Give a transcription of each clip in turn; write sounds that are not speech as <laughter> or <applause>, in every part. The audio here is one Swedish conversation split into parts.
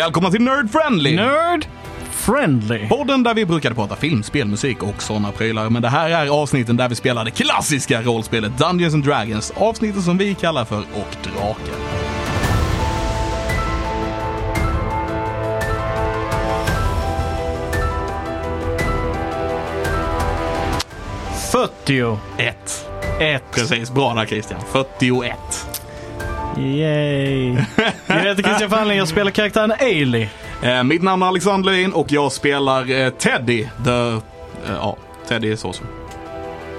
Välkomna till Nerd Friendly! Nerd Friendly. Podden där vi brukade prata film, spel, musik och sådana prylar. Men det här är avsnitten där vi spelar det klassiska rollspelet Dungeons and Dragons. Avsnittet som vi kallar för Och Draken. Ett. Ett. Precis, bra där Christian. 41. Yay. <laughs> Jag heter <laughs> Christian Fanling, jag spelar karaktären Ailey. Eh, mitt namn är Alexander Lin och jag spelar eh, Teddy. The, eh, ja, Teddy är så som.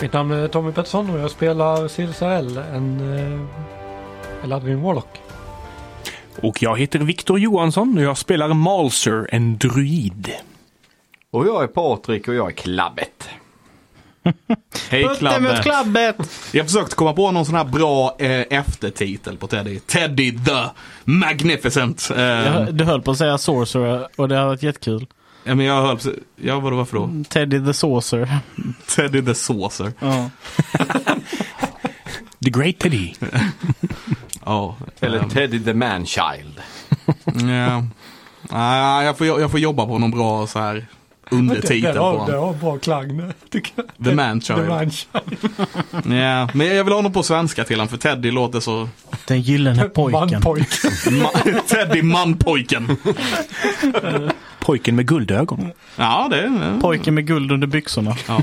Mitt namn är Tommy Pettersson och jag spelar Silsarell, en eh, Eladrin Warlock. Och jag heter Viktor Johansson och jag spelar Malser, en druid. Och jag är Patrik och jag är Klabbet. Hej Putte mot Klabbe. klabbet. Jag försökte komma på någon sån här bra eh, eftertitel på Teddy. Teddy the Magnificent. Eh, Jag- Du höll på att säga Sorcerer och det har varit jättekul. ja, men jag höll på Ja, vadå, varför då? Teddy the Saucer. <laughs> Teddy the Saucer. Ja. <laughs> The Great Teddy. Ja. Eller ehm, Teddy the Man-Child. ja. Nej, jag får, jag får jobba på någon bra så här undertitel det, på har, det honom. har bra klang <laughs> tycker jag. The Man-Child. The Man-Child. <laughs> Ja, men jag vill ha något på svenska till honom för Teddy låter så... Den gyllene <laughs> pojken. Manpojk. Ma- Teddy manpojken. Pojken med guldögon. Ja, det är... Pojken med guld under byxorna. Ja.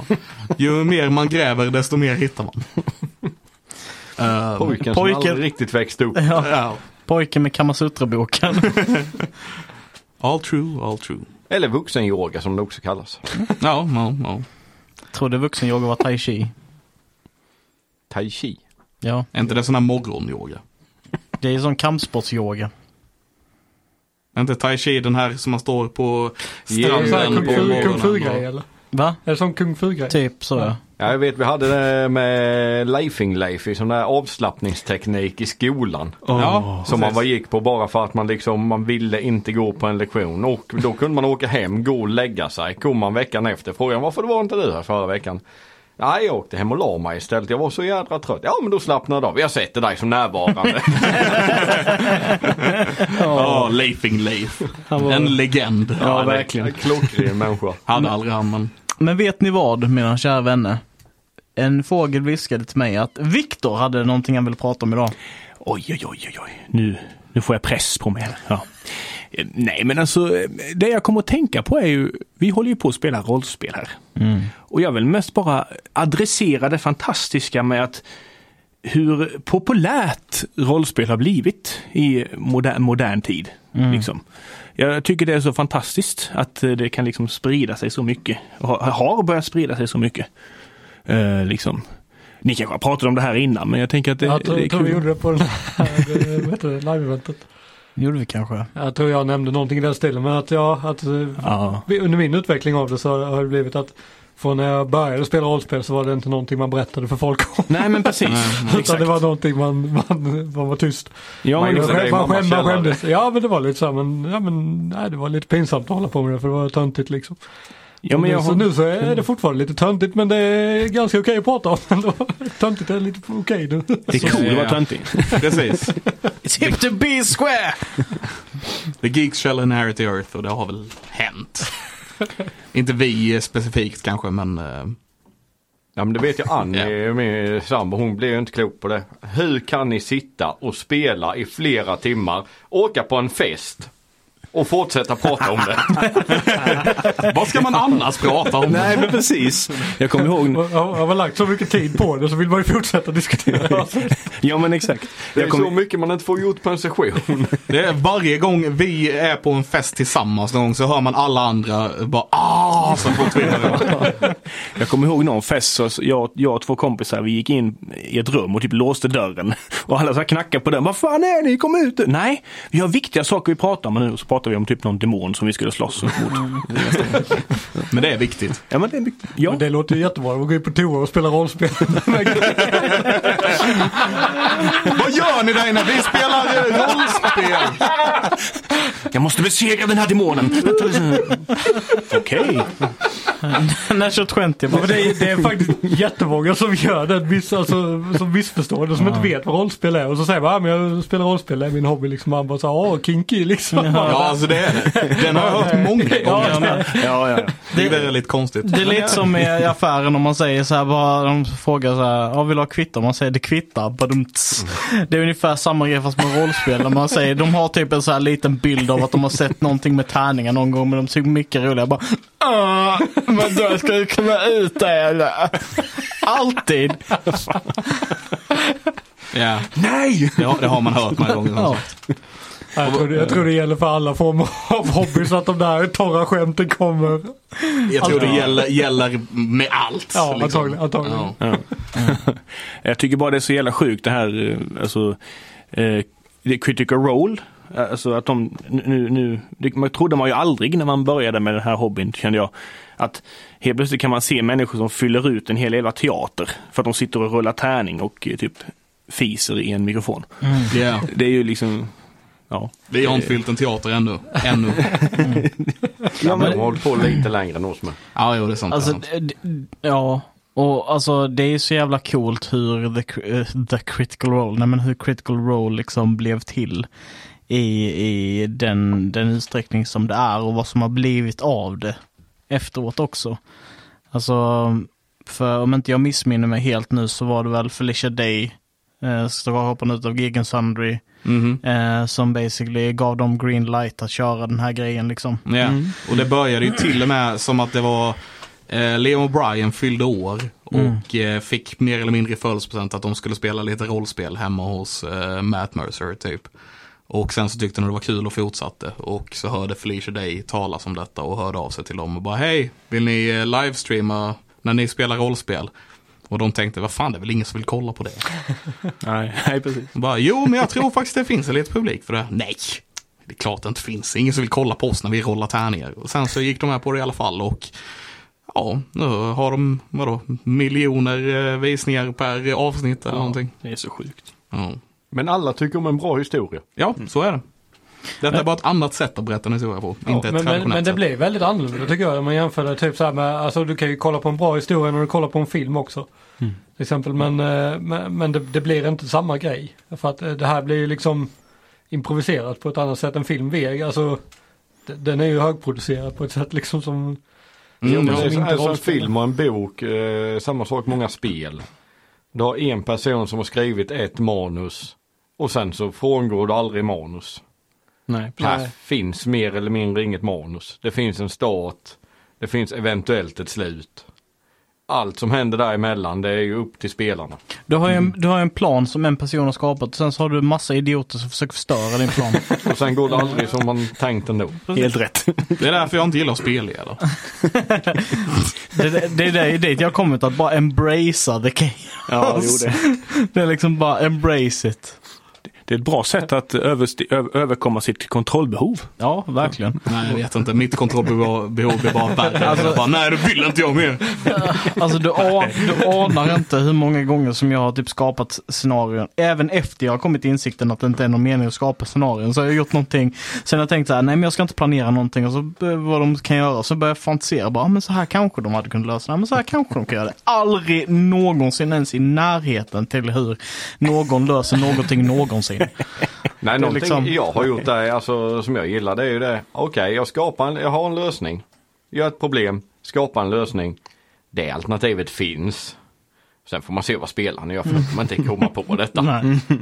Ju mer man gräver desto mer hittar man. Pojken, Pojken- som aldrig riktigt växte upp. Ja. ja. Pojken med Kamasutra-boken. All true, all true. Eller vuxenyoga som det också kallas. <laughs> Ja, ja, ja. Trodde vuxenyoga var tai chi. Tai chi. Ja, Är inte det sån här morgonyoga? det är sån kampsportsyoga. Är inte tai chi den här som man står på stranden kung på fu- kung morgonen? fu-grej eller? Va? Är det sån kung fu-grej? Typ så ja. Ja, jag vet vi hade det med Leifing-Leif i sån där avslappningsteknik i skolan. Ja, Som man precis. var gick på bara för att man liksom, man ville inte gå på en lektion. Och då kunde man åka hem, gå och lägga sig. Kom man veckan efter, frågade varför var inte du här förra veckan? Nej, jag åkte hem och la mig istället. Jag var så jädra trött. Ja, men då slappnade jag av. Jag sätter dig som närvarande. <laughs> Ja, Leifing Leif. En legend. Ja, är verkligen. en Klockren människa. Hade aldrig han, men... Men vet ni vad, mina kära vänner? En fågel viskade till mig att Viktor hade någonting han ville prata om idag. Oj, oj, oj, oj, oj. Nu, nu får jag press på mig. Ja. Nej, men alltså det jag kommer att tänka på är ju, vi håller ju på att spela rollspel här. Och jag vill mest bara adressera det fantastiska med att hur populärt rollspel har blivit i modern, modern tid. Liksom. Jag tycker det är så fantastiskt att det kan liksom sprida sig så mycket. Och har- börjat sprida sig så mycket. Eh, liksom. Ni kanske har pratat om det här innan men jag tänker att det, Jag tror, det är tror vi kul. gjorde det på här, eh, live-eventet. Gjorde vi kanske. Jag tror jag nämnde någonting i den stilen men att jag, att eh, Ja. vi- under min utveckling av det så har det blivit att från när jag började spela rollspel så var det inte någonting man berättade för folk om. Nej men precis. <laughs> Utan det var någonting man, man, man var tyst. Ja, Man Man, man, skämde, man skämdes. Ja men det var lite så här, men, ja, men nej, det var lite pinsamt att hålla på med det för det var töntigt liksom. Ja, men jag nu, så, har, nu så är det fortfarande lite töntigt men det är ganska okej att prata om <laughs> ändå. Töntigt är lite okej nu. det är cool att vara töntig. <laughs> Precis. It's hip to be square! The geeks shall inherit the earth och det har väl hänt. Inte vi specifikt kanske, men... eh, Ja men det vet jag Annie, min sambo, hon blir ju inte klok på det. Hur kan ni sitta och spela i flera timmar, åka på en fest och fortsätta prata om det? <laughs> Vad ska man annars prata om? Nej men precis. Jag kommer ihåg, Har har lagt så mycket tid på det så vill man ju fortsätta diskutera. ja men exakt. Det är Jag kommer, så mycket man inte får gjort på en session. <laughs> Det är varje gång vi är på en fest tillsammans någon gång så hör man alla andra bara ah så fort vi jag kommer ihåg någon fest så jag, jag och två kompisar vi gick in i ett rum och typ låste dörren. Och alla så här knackade på den. Vad fan är ni? Kom ut! Nej, vi har viktiga saker vi pratar om nu. Så pratar vi om typ någon demon som vi skulle slåss mot. <laughs> Men det är viktigt. Ja men det är viktigt. Ja. Men det låter ju jättebra att gå in på toa och spela rollspel. <laughs> Vad gör ni där inne? Vi spelar eh, rollspel! Jag måste besegra den här demonen. Okej. Natural 20 Ja, bara. men det, är, det är faktiskt jättemånga som gör den miss, alltså, som missförstår det, som inte vet vad rollspel är. Och så säger man, ah, men jag spelar rollspel, det är min hobby liksom. Man bara så åh kinky liksom. Ja, alltså det är det. Den har jag hört många gånger. Ja, ja. Det är väldigt konstigt. Det är lite som i affären om man säger så här, bara, de frågar så här, ja, vill du ha kvitto? Man säger det kvittar, badumts. Det är ungefär samma grej fast med rollspel. Där man säger, de har typ en så här liten bild av att de har sett någonting med tärningar någon gång, men de tycker mycket roligare. Bara, "Ah, men då ska du kunna ut det eller? Alltid. Ja. Nej! Ja, det har man hört många gånger. Ja. Jag tror, det, jag tror det gäller för alla former av hobby så att de där torra skämten kommer. Jag tror det gäller, gäller med allt. Ja, liksom. antagligen. antagligen. Ja. <laughs> Jag tycker bara det är så jävla sjukt det här, eh, alltså, eh, det critical role. Alltså att de, nu, nu, det man trodde man ju aldrig när man började med den här hobbyn, kände jag. Att helt plötsligt kan man se människor som fyller ut en hel jävla teater för att de sitter och rullar tärning och eh, typ fiser i en mikrofon. Ja. Det är ju liksom, ja. Vi har inte fyllt en teater ännu. Ännu. <laughs> Ja, men de har hållit på lite längre än oss med. Ja, jo, det är sant. Alltså, det är sant. d- d- ja. Och alltså det är så jävla coolt hur the, eh, the critical role, nej men hur critical role liksom blev till i, i den, den utsträckning som det är och vad som har blivit av det efteråt också. Alltså, för om inte jag missminner mig helt nu så var det väl Felicia Day, eh, stråhopparen utav Gig Sundry, Mhm. eh, som basically gav dem green light att köra den här grejen liksom. Ja, och det började ju till och med som att det var eh, Leo O'Brien fyllde år och eh, fick mer eller mindre i födelsedagspresent att de skulle spela lite rollspel hemma hos eh, Matt Mercer typ. Och sen så tyckte de det var kul och fortsatte. Och så hörde Felicia Day talas om detta och hörde av sig till dem och bara hej, vill ni eh, livestreama när ni spelar rollspel? Och de tänkte, vad fan det är väl ingen som vill kolla på det. <laughs> Nej, nej precis. Och bara, jo men jag tror faktiskt det finns en liten publik för det. Nej, det är klart det inte finns. Ingen som vill kolla på oss när vi rollar tärningar. Och sen så gick de här på det i alla fall och ja, nu har de, vadå, miljoner eh, visningar per avsnitt eller någonting. Det är så sjukt. Ja. Men alla tycker om en bra historia. ja, så är det. Detta är bara ett annat sätt att berätta en historia på, Ja, inte ett men, men, traditionellt men det sätt. blir väldigt annorlunda tycker jag om man jämför det typ så här med, alltså du kan ju kolla på en bra historia när du kollar på en film också. Mm. Till exempel men, eh, men, men det, det blir inte samma grej. För att eh, det här blir ju liksom improviserat på ett annat sätt än film. Alltså den är ju högproducerad på ett sätt liksom som Mm, men som så, inte alltså en film och en bok, eh, samma sak många spel. Du har en person som har skrivit ett manus och sen så frångår du aldrig manus. Nej, Här Nej. finns mer eller mindre inget manus. Det finns en start, det finns eventuellt ett slut. Allt som händer däremellan det är ju upp till spelarna. Du har ju en, du har en plan som en person har skapat och sen så har du massa idioter som försöker förstöra din plan. <laughs> Och sen går det aldrig som man tänkt ändå. helt rätt. <laughs> Det är därför jag inte gillar att spelleda. <laughs> det, det, det är det- dit jag har kommit att bara embracea the chaos. Ja, jo, det. Det är liksom bara embrace it. Det är ett bra sätt att översti- ö- överkomma sitt kontrollbehov. Ja, verkligen. Nej, jag vet inte. Mitt kontrollbehov behov är bara värre. Alltså, bara, nej, det vill inte jag mer. <laughs> Alltså du, an, du anar inte hur många gånger som jag har typ skapat scenarion. Även efter jag har kommit till insikten att det inte är någon mening att skapa scenarion. Så har jag gjort någonting. Sen har jag tänkt så här, nej men jag ska inte planera någonting. Och så vad de kan göra. Så börjar jag fantisera. Bara, "Ah, men så här kanske de hade kunnat lösa det. Men så här kanske de kan göra det. Aldrig någonsin ens i närheten till hur någon löser någonting någonsin. <laughs> Nej, någonting liksom- jag har gjort där, alltså, som jag gillar det är ju det. Okej, jag skapar en, jag har en lösning. Jag har ett problem, skapar en lösning. Det alternativet finns. Sen får man se vad spelaren gör för att man inte komma på detta. Nej. <laughs>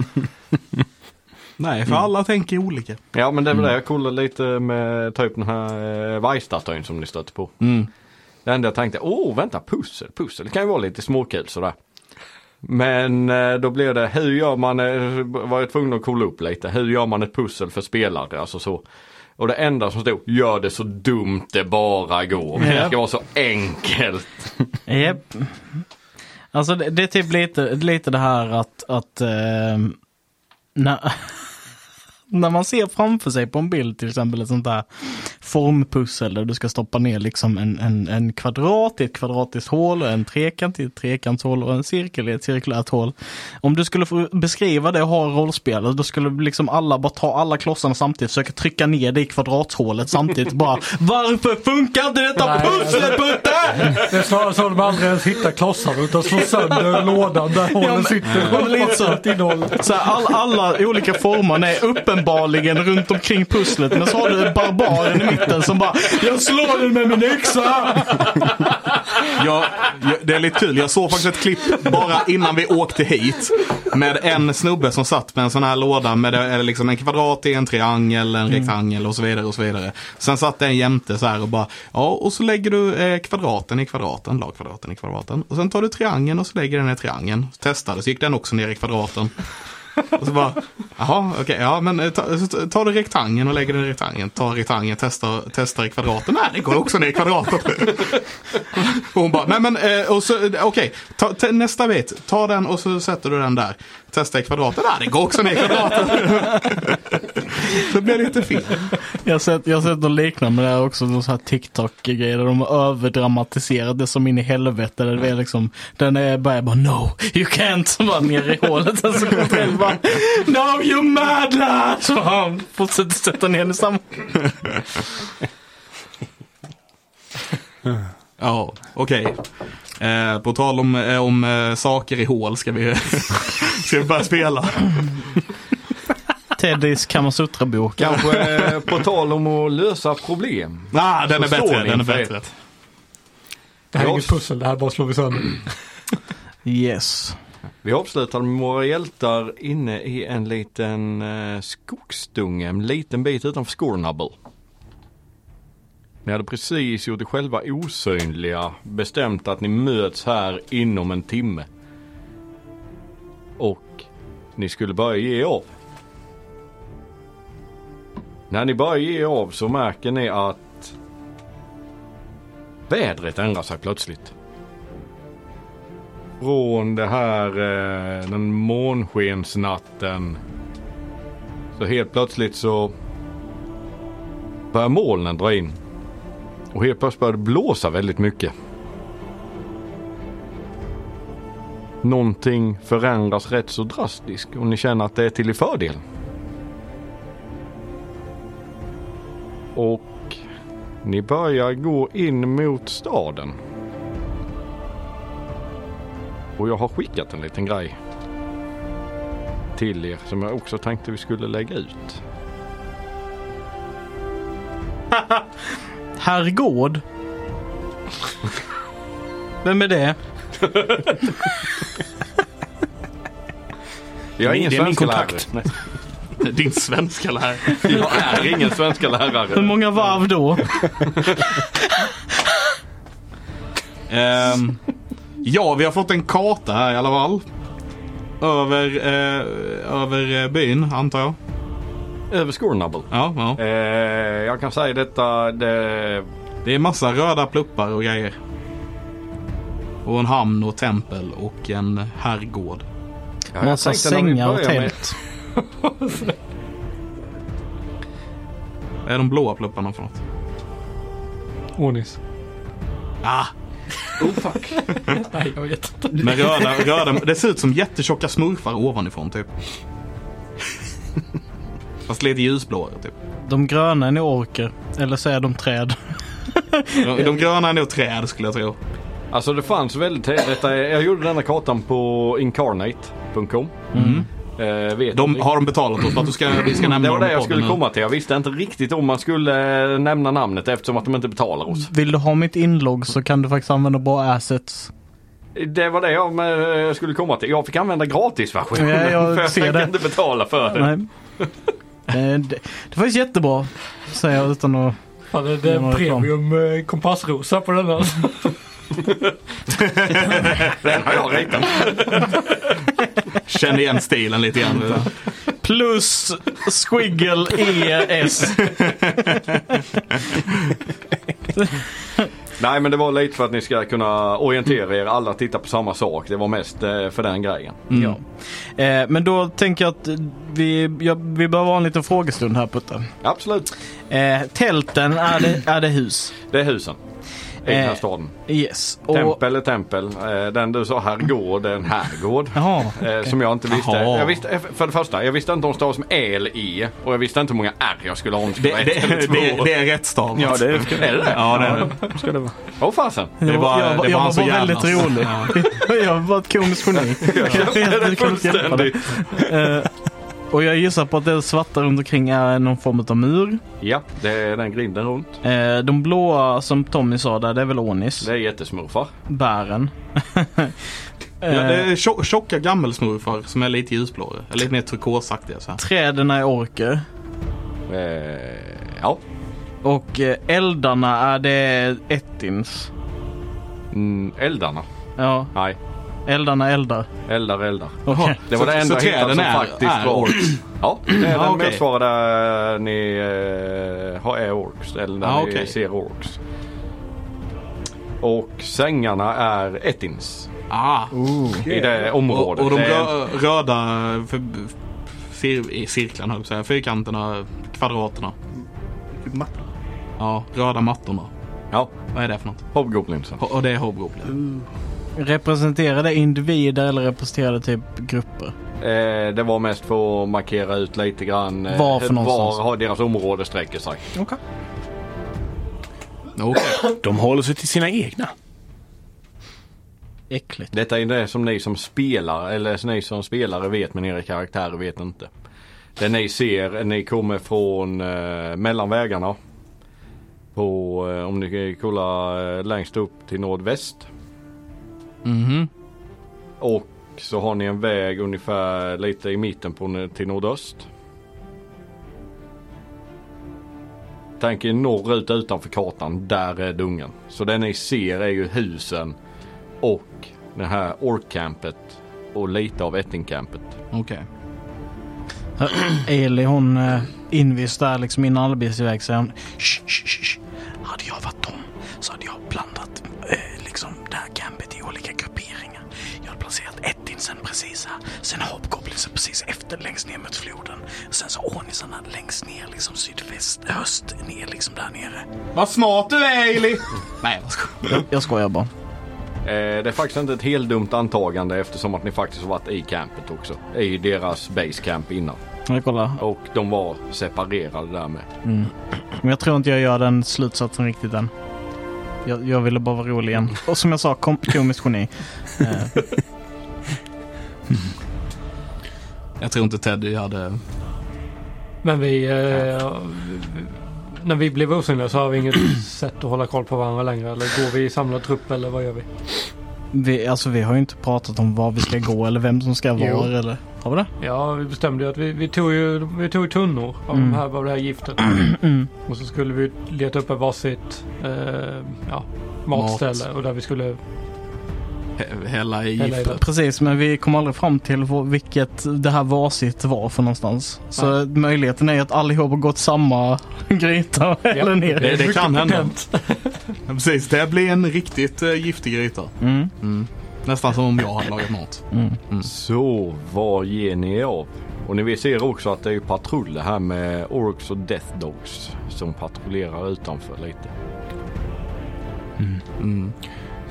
Nej, för alla tänker olika. Ja men det är väl det jag kollade lite med, upp den här eh, vargstatyn som ni stötte på. Mm. Det enda jag tänkte, åh vänta pussel, pussel, det kan ju vara lite småkul sådär. Men eh, då blev det, hur gör man, eh, var jag tvungen att kolla upp lite, hur gör man ett pussel för spelare, alltså så. Och det enda som stod, gör det så dumt det bara går. Det ska vara så enkelt. <laughs> Japp. Alltså det, det är typ lite, lite det här att, att eh, när, <laughs> när man ser framför sig på en bild till exempel ett sånt där formpussel där du ska stoppa ner liksom en, en, en kvadrat i ett kvadratiskt hål, och en trekant i ett trekantshål och en cirkel i ett cirkulärt hål. Om du skulle få beskriva det och ha rollspel, då skulle liksom alla bara ta alla klossarna samtidigt, försöka trycka ner det i kvadrathålet samtidigt. bara Varför funkar inte detta pusslet Putte? Det är snarare så att de aldrig ens hittar klossarna utan slår sönder lådan där hålen men- sitter. Ja, men lite så. All, alla olika former är uppenbarligen runt omkring pusslet. Men så har du barbaren i mitten som bara Jag slår den med min yxa! Jag, jag, det är lite kul, jag såg faktiskt ett klipp bara innan vi åkte hit. Med en snubbe som satt med en sån här låda med liksom en kvadrat i en triangel, en rektangel och så vidare. och så vidare. Sen satt det en jämte så här och bara, ja och så lägger du eh, kvadraten i kvadraten, lagkvadraten i kvadraten. Och sen tar du triangeln och så lägger den i triangeln. Testade, så gick den också ner i kvadraten. <laughs> Och så bara, jaha, okej, ja men eh, ta, eh, ta, tar du rektangeln och lägger den i rektangeln. Tar rektangeln, testar, testa i kvadraten. Nej, det går också ner i kvadraten. <laughs> Och hon bara, nej men eh, och så, okej, okay, nästa bit, ta den och så sätter du den där. Testa i kvadraten, nej det går också ner i kvadraten. <laughs> så blir det lite fel. Jag har sett, jag har sett något liknande med det här också, någon sån här TikTok-grejer där de har överdramatiserat det som in i helvete. Där det är liksom, den är bara, bara no, you can't, så bara ner i hålet. Och så kommer själv bara, no you mad lad! Så han fortsätter sätta ner den i samma. Ja, okej. Eh, på tal om, eh, om eh, saker i hål ska vi, <laughs> ska vi börja spela. Teddys Kamasutra-bok. Kanske eh, på tal om att lösa problem. Ah, den är bättre, den är bättre. Det här är inget pussel, det här bara slår vi sönder. Yes. Vi avslutar med våra hjältar inne i en liten eh, skogsdunge, en liten bit utanför Scornable. Ni hade precis gjort er själva osynliga, bestämt att ni möts här inom en timme. Och ni skulle börja ge er av. När ni börjar ge er av så märker ni att vädret ändrar sig plötsligt. Från det här eh, den månskensnatten. Så helt plötsligt så börjar molnen dra in. Och helt plötsligt börjar det blåsa väldigt mycket. Någonting förändras rätt så drastiskt och ni känner att det är till er fördel. Och ni börjar gå in mot staden. Och jag har skickat en liten grej till er som jag också tänkte vi skulle lägga ut. Herrgård. Vem är det? Jag är ingen Det är min svenska kontakt. lärare. Din svenska lärare. Jag är ingen svenska Hur lärare. många varv då? Ehm, ja, vi har fått en karta här i alla fall. Över, eh, över eh, byn, antar jag. Över Scornable. Ja, ja. Eh, jag kan säga detta. Det, Det är massa röda pluppar och grejer. Och en hamn och tempel och en herrgård. ja, Massa sängar och tält. Vad är de blåa plupparna för något? Onis. Ah, <laughs> Nej, jag vet inte. <laughs> med röda, röda. Det ser ut som jättetjocka smurfar ovanifrån typ. Fast lite ljusblåare typ. De gröna är nog orker. Eller så är de träd. De, de <laughs> gröna är nog träd skulle jag tro. Alltså det fanns väldigt, detta, jag gjorde denna kartan på incarnate.com. Eh, vet De, har de betalat oss för att du ska, vi ska nämna det var dem det jag skulle nu? komma till. Jag visste inte riktigt om man skulle eh, nämna namnet eftersom att de inte betalar oss. Vill du ha mitt inlogg så kan du faktiskt använda bra assets. Det var det jag eh, skulle komma till. Jag fick använda gratisversionen. Ja, jag <laughs> för jag ser tänker det. inte betala för det. Nej. <laughs> Eh, det, det var jättebra. Säger jag utan att... Fan, det, det är premium eh, kompassrosa på den här. <laughs> Den har jag ritat. Känner igen stilen lite grann. Plus squiggle ES. <laughs> Nej men det var lite för att ni ska kunna orientera er. Alla tittar på samma sak. Det var mest eh, för den grejen. Mm. Ja. Eh, men då tänker jag att vi, ja, vi behöver ha en liten frågestund här Putte. Absolut. Eh, tälten, är det, är det hus? Det är husen. Här Eh, staden. Yes. Och, Tempel är tempel. Eh, Den du sa herrgård är en herrgård. Jaha. Eh, Som jag inte visste. Jaha. Jag visste. eh, För det första, jag visste inte om det stavas med E eller E. Och jag visste inte hur många R jag skulle ha om det Det, skulle det, vara ett eller det, två. det är rätt stavat. Ja, det Är det det? Ja, det är det. ska det vara. Åh fasen. Det bara- jag, det är jag var väldigt rolig. jag var bara <laughs> ett komiskt geni. Jag hjälpa det. Fullständigt. Eh, och jag gissar på att det svarta runt omkring är någon form av mur. Ja, det är den grinden runt. Eh, de blåa som Tommy sa där, det är väl Onis. Det är jättesmurfar. Bären. <laughs> Ja, det eh, är tjo- tjocka gammelsmurfar som är lite ljusblåare. Eller lite mer turkosaktiga så här. träden är orker. Eh, ja. Och eh, eldarna är det ettins. Mm, eldarna. Ja, Nej, eldarna eldar. eldar eldar. Okej. Det var Så- det enda så som är- faktiskt är var... orks? Ja, det är den okej. motsvarar där ni eh, har är orks. Eller där Ja, ni ser orks. Och sängarna är ettins. Ah. I det Och, området. och de är- rö röda för, cir i cirklarna, höll jag. Fyrkanterna, kvadraterna. Ja, röda mattorna. Ja, Vad är det för något? Hobgoblinsen. Och det är Hobgoblin. Representerar det individer eller representerar det typ grupper? Eh, det var mest för att markera ut lite grann eh, Var för någonstans? var har deras område sträcker sig. Okej. Okej. De håller sig till sina egna. Äckligt. Detta är det som ni som spelar, eller ni som spelare vet men era karaktärer vet inte. Det ni ser, ni kommer från eh, mellanvägarna. På, eh, om ni kollar eh, längst upp till nordväst. Mhm. Och så har ni en väg ungefär lite i mitten på, till nordöst. Tänk er norrut utanför kartan, där är dungen. Så det ni ser är ju husen och det här orkcampet och lite av ättingcampet. Okej. <clears throat> Eli hon uh, invis där liksom innan alla beger sig iväg säger hon "Shh, shh, shh, shh. Hade jag varit dem så hade jag blandat eh, liksom det här campet ettinsen precis här. Sen hobgoblinsen precis efter längst ner mot floden. Sen så ordnisarna längst ner liksom sydväst, öst ner liksom där nere. Vad smart du är Ailey! Nej, jag skojar. Jag skojar bara. Eh, det är faktiskt inte ett helt dumt antagande eftersom att ni faktiskt har varit i campet också. I deras basecamp innan. Jag kollar. Och de var separerade där med. Men jag tror inte jag gör den slutsatsen riktigt än. Jag, jag ville bara vara rolig igen. Och som jag sa, kom, komiskt geni. Eh, Jag tror inte Teddy hade... Men vi, eh, när vi blev osynliga så har vi inget <clears throat> sätt att hålla koll på varandra längre. Eller går vi i samlad trupp eller vad gör vi? Vi, alltså vi har ju inte pratat om var vi ska gå eller vem som ska vara Jo. eller... Har vi det? Ja, vi bestämde ju att vi, vi tog ju vi tog ju tunnor av, Mm. de här, av det här giftet. <clears throat> Mm. Och så skulle vi leta upp ett varsitt eh, ja, matställe och där vi skulle hälla i giftet. Precis, men vi kom aldrig fram till vilket det här varsitt var för någonstans. Så möjligheten är att allihop har gått samma <laughs> gryta eller ner. Det, det kan hända. <laughs> precis, det blir en riktigt uh, giftig gryta. Mm. Mm. Nästan som om jag hade lagat mat. Mm. Så vad ger ni av? Och ni ser också att det är patruller här med Orcs och Death Dogs som patrullerar utanför lite. Mm.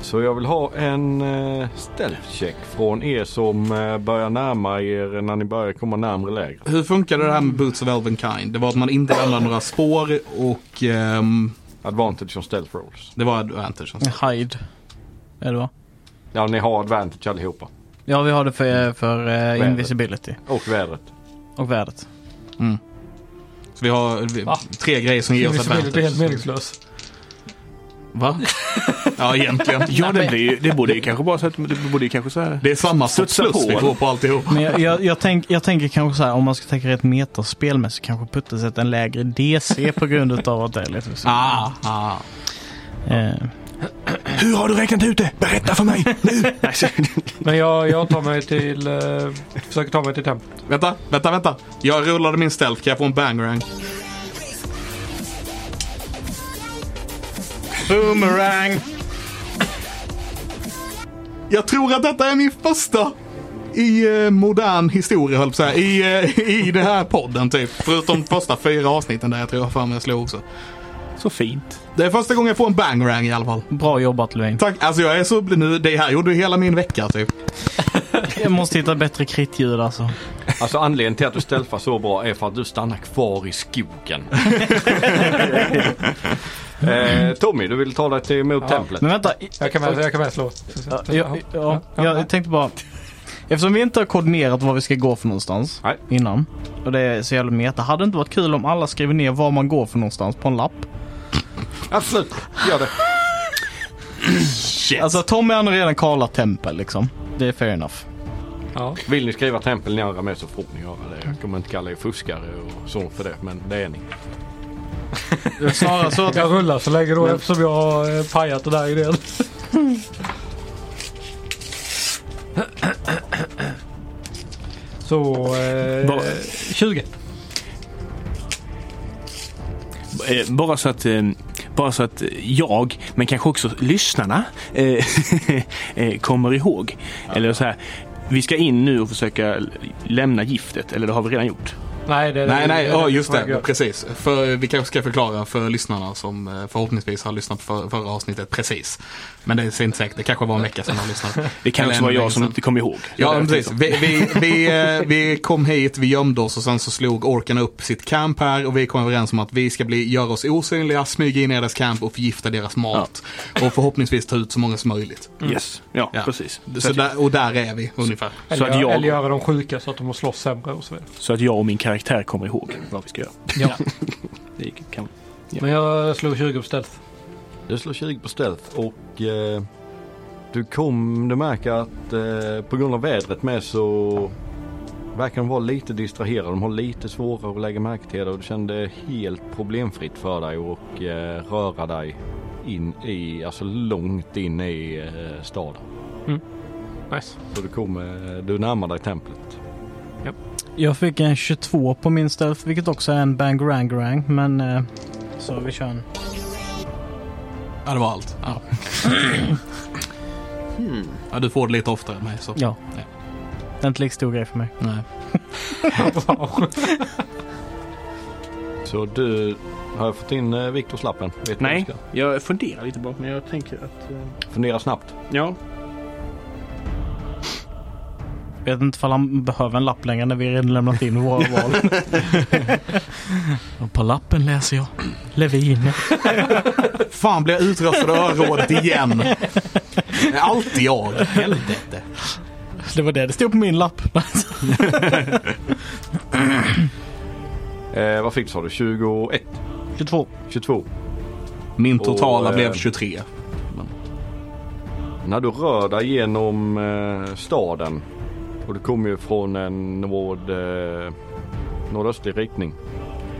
Så jag vill ha en uh, stealth check från er som eh, börjar närma er när ni börjar komma närmare lägret. Hur funkade det här med Boots of Elvenkind? Det var att man inte lämnade några spår och ehm, Advantage on stealth rolls. det var advantage. Hide. Är det va? Ja, ni har advantage allihopa. Ja, vi har det för, för eh, invisibility Och vädret. och värdet. Mm. Så vi har vi, Va? tre grejer som ger oss Invisibility är helt advantage. meningslös. Va? <laughs> Ja, egentligen. Ja, det, blir, ju- det borde ju kanske bara så att det borde ju kanske så här. Det är samma sorts plus på, vi får på alltihop. Men jag, jag, jag, tänk, jag tänker kanske så här, om man ska tänka rätt metaspelmässigt kanske Putte sätter en lägre DC på grund av att det är lite så. Ah, ah. Eh, Hur har du räknat ut det? Berätta för mig nu! <laughs> Men jag, jag tar mig till, eh, försöker ta mig till templet. Vänta, vänta, vänta. Jag rullade min stealth. Kan jag få en bangrang? Boomerang! Jag tror att detta är min första i eh, modern historia, höll jag på att säga, i, eh, i den här podden typ. Förutom första fyra avsnitten där jag tror jag för mig jag slog också. Så fint. Det är första gången jag får en bangrang i alla fall. Bra jobbat Levin. Tack, alltså jag är så nu, det här gjorde hela min vecka typ. <laughs> Jag måste hitta bättre kritljud alltså. Alltså anledningen till att du stealthar så bra är för att du stannar kvar i skogen. <laughs> eh, Tommy, du vill ta dig till mot templet? Men vänta. Jag kan väl, jag kan väl slå. Ja, ja, ja, jag tänkte bara. Eftersom vi inte har koordinerat var vi ska gå för någonstans Nej. innan. Och det är så jävla meta. Hade det inte varit kul om alla skriver ner var man går för någonstans på en lapp? Absolut, gör det. Shit. Alltså Tommy han har redan kallat tempel liksom. Det är fair enough. Ja. Vill ni skriva tempel ni andra med så får ni göra det. Jag kommer inte kalla er fuskare och så för det, men det är ni. Det är snarare så att Jag rullar så länge då eftersom jag har eh, pajat det där idén. Så eh, Bara- 20. Eh, Bara så att, eh, bara så att jag, men kanske också lyssnarna, <laughs> kommer ihåg. Eller så här, vi ska in nu och försöka lämna giftet, eller det har vi redan gjort. Nej, det, Nej, nej, ja just får jag det. göra. Precis. För, vi kanske ska förklara för lyssnarna som eh, förhoppningsvis har lyssnat på för, förra avsnittet precis. Men det är inte säkert. Det kanske var en vecka sedan de lyssnade. <laughs> Det kan också vara jag som inte kommer ihåg. Ja, därför precis. Vi, vi, vi, eh, vi kom hit, vi gömde oss och sen så slog orkarna upp sitt camp här och vi kom överens om att vi ska bli, göra oss osynliga, smyga in i deras camp och förgifta deras mat. Och förhoppningsvis ta ut så många som möjligt. Yes, ja, Ja. precis. Så där, och där är vi ungefär. Eller, Så att jag- eller göra dem sjuka så att de måste slåss sämre och så vidare. så att jag och min karaktär kommer ihåg vad vi ska göra. Ja. <laughs> Det kan... Men jag slog 20 på stealth. Du slår 20 på stealth och eh, du kom, du märker att eh, på grund av vädret med så verkar de vara lite distraherade. De har lite svårare att lägga märke till det och du kände helt problemfritt för dig och eh, röra dig in i, alltså långt in i eh, staden. Nice. Så du kommer, du närmar dig templet. Jag fick en 22 på min stealth vilket också är en bangarang men eh, så vi kör en. Ja, det var allt. Ja. <clears throat> ja, du får det lite oftare än mig så. Ja. Ja. Det är inte lika stor grej för mig. Nej. <laughs> Så du, har jag fått in eh, Viktors lappen? Nej, jag funderar lite bara, men jag tänker att... eh, Fundera snabbt. Ja, Vet inte ifall han behöver en lapp längre när vi redan lämnat in våra <laughs> val. och på lappen läser jag Levin. Fan, blir jag utröstad av örådet igen? Alltid jag. Helvete. Det var det det stod på min lapp. Eh, vad fick du sa du? 21? 22. 22? Min totala Och, eh, blev 23. När du rör dig genom eh, staden och du kommer ju från en nord, eh, nordöstlig riktning.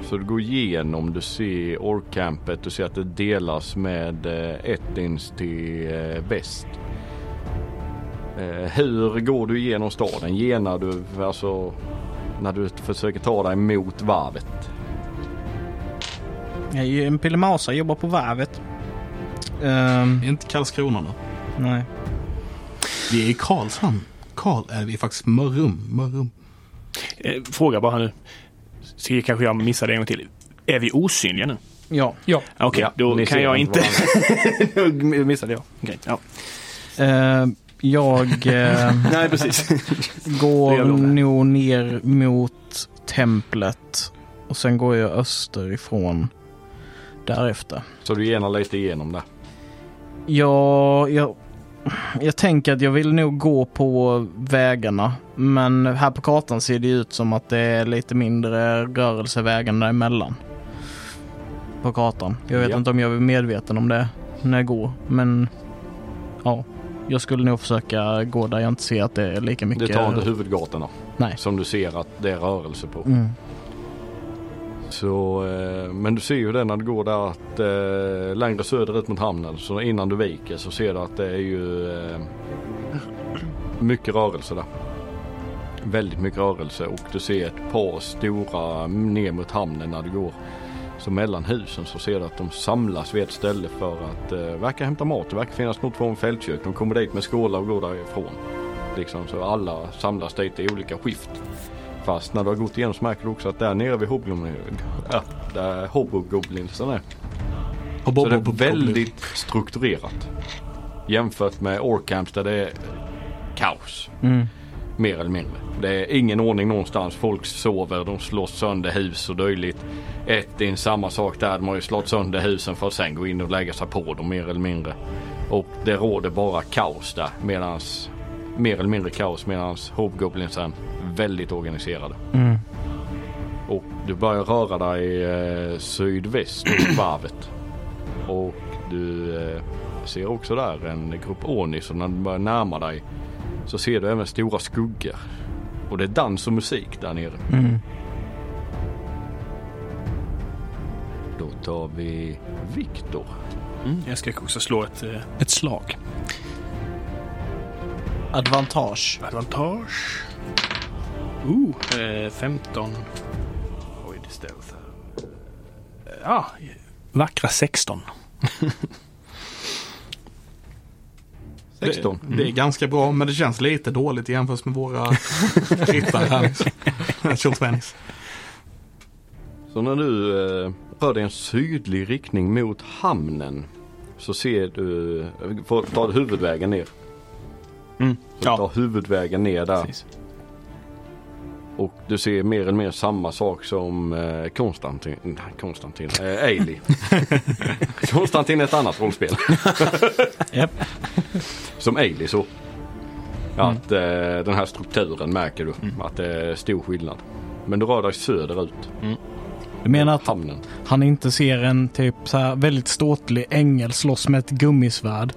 Så du går igenom, du ser orkcampet, du ser att det delas med eh, Ettins till eh, väst. Eh, hur går du igenom staden? Genar du, alltså när du försöker ta dig mot varvet? Jag är ju en pillemausa, jobbar på varvet. Ehm, Inte Karlskrona då. nej. Vi är i Karlshamn. Karl är vi faktiskt Mörrum. Mörrum. eh, fråga bara nu. Så kanske jag missade en gång till. Är vi osynliga nu? Ja. Ja. Okej, Ja, då kan jag inte inte... <laughs> missade jag. Okej, ja. Ehm, jag <laughs> eh, Nej, precis. går nog ner mot templet. Och sen går jag österifrån därefter. Så du genar lite igenom det. Ja, jag, jag tänker att jag vill nog gå på vägarna. Men här på kartan ser det ut som att det är lite mindre rörelse vägarna emellan. På kartan. Jag vet Ja. inte om jag är medveten om det när jag går. Men ja, jag skulle nog försöka gå där jag inte ser att det är lika mycket. Du tar inte huvudgatorna Nej. som du ser att det är rörelse på. Mm. Så, eh, men du ser ju det när du går där att eh, längre söderut mot hamnen så innan du viker så ser du att det är ju eh, mycket rörelse där. Väldigt mycket rörelse och du ser ett par stora ner mot hamnen när du går. Så mellan husen så ser du att de samlas vid ett ställe för att eh, verka hämta mat. Det verkar finnas något form av fältkök. De kommer dit med skålar och går därifrån. Liksom så alla samlas dit i olika skift. Fast när du har gått igenom så märker du också att där nere vid Hobgoblin, ja, där Hobgoblinsen är. Så det är väldigt strukturerat. Jämfört med Orcamps där det är kaos. Mm. Mer eller mindre. Det är ingen ordning någonstans. Folk sover, de slår sönder hus och dylikt. Ett är samma sak där. De har ju slått sönder husen för att sen gå in och lägga sig på dem mer eller mindre. Och det råder bara kaos där. Medans, mer eller mindre kaos medans Hobgoblinsen väldigt organiserade. Mm. Och du börjar röra dig eh, sydväst mot <clears throat> varvet. Och du eh, ser också där en grupp Onis och när du börjar närma dig så ser du även stora skuggor. Och det är dans och musik där nere. Mm. Då tar vi Viktor. Mm. Jag ska också slå ett, eh, ett slag. Advantage. Advantage. Uh, eh, 15. Oj, det stealth. Eh, Ja, vackra 16. 16. <laughs> Det, det är ganska bra, men det känns lite dåligt jämfört med våra <laughs> ryttare här. liksom. <laughs> 22. Så när du eh, rör dig i en sydlig riktning mot hamnen så ser du, får ta huvudvägen ner. Mm. Så Ja, ta huvudvägen ner där. precis. Och du ser mer eller mer samma sak som eh, Konstantin, nej, Konstantin, eh, Ailey. <laughs> Konstantin är ett annat rollspel. <laughs> Japp. som Ailey så. Att eh, den här strukturen märker du att det är stor skillnad. Men du rör dig söderut, Du menar att hamnen. han inte ser en typ så här väldigt ståtlig ängel slåss med ett gummisvärd?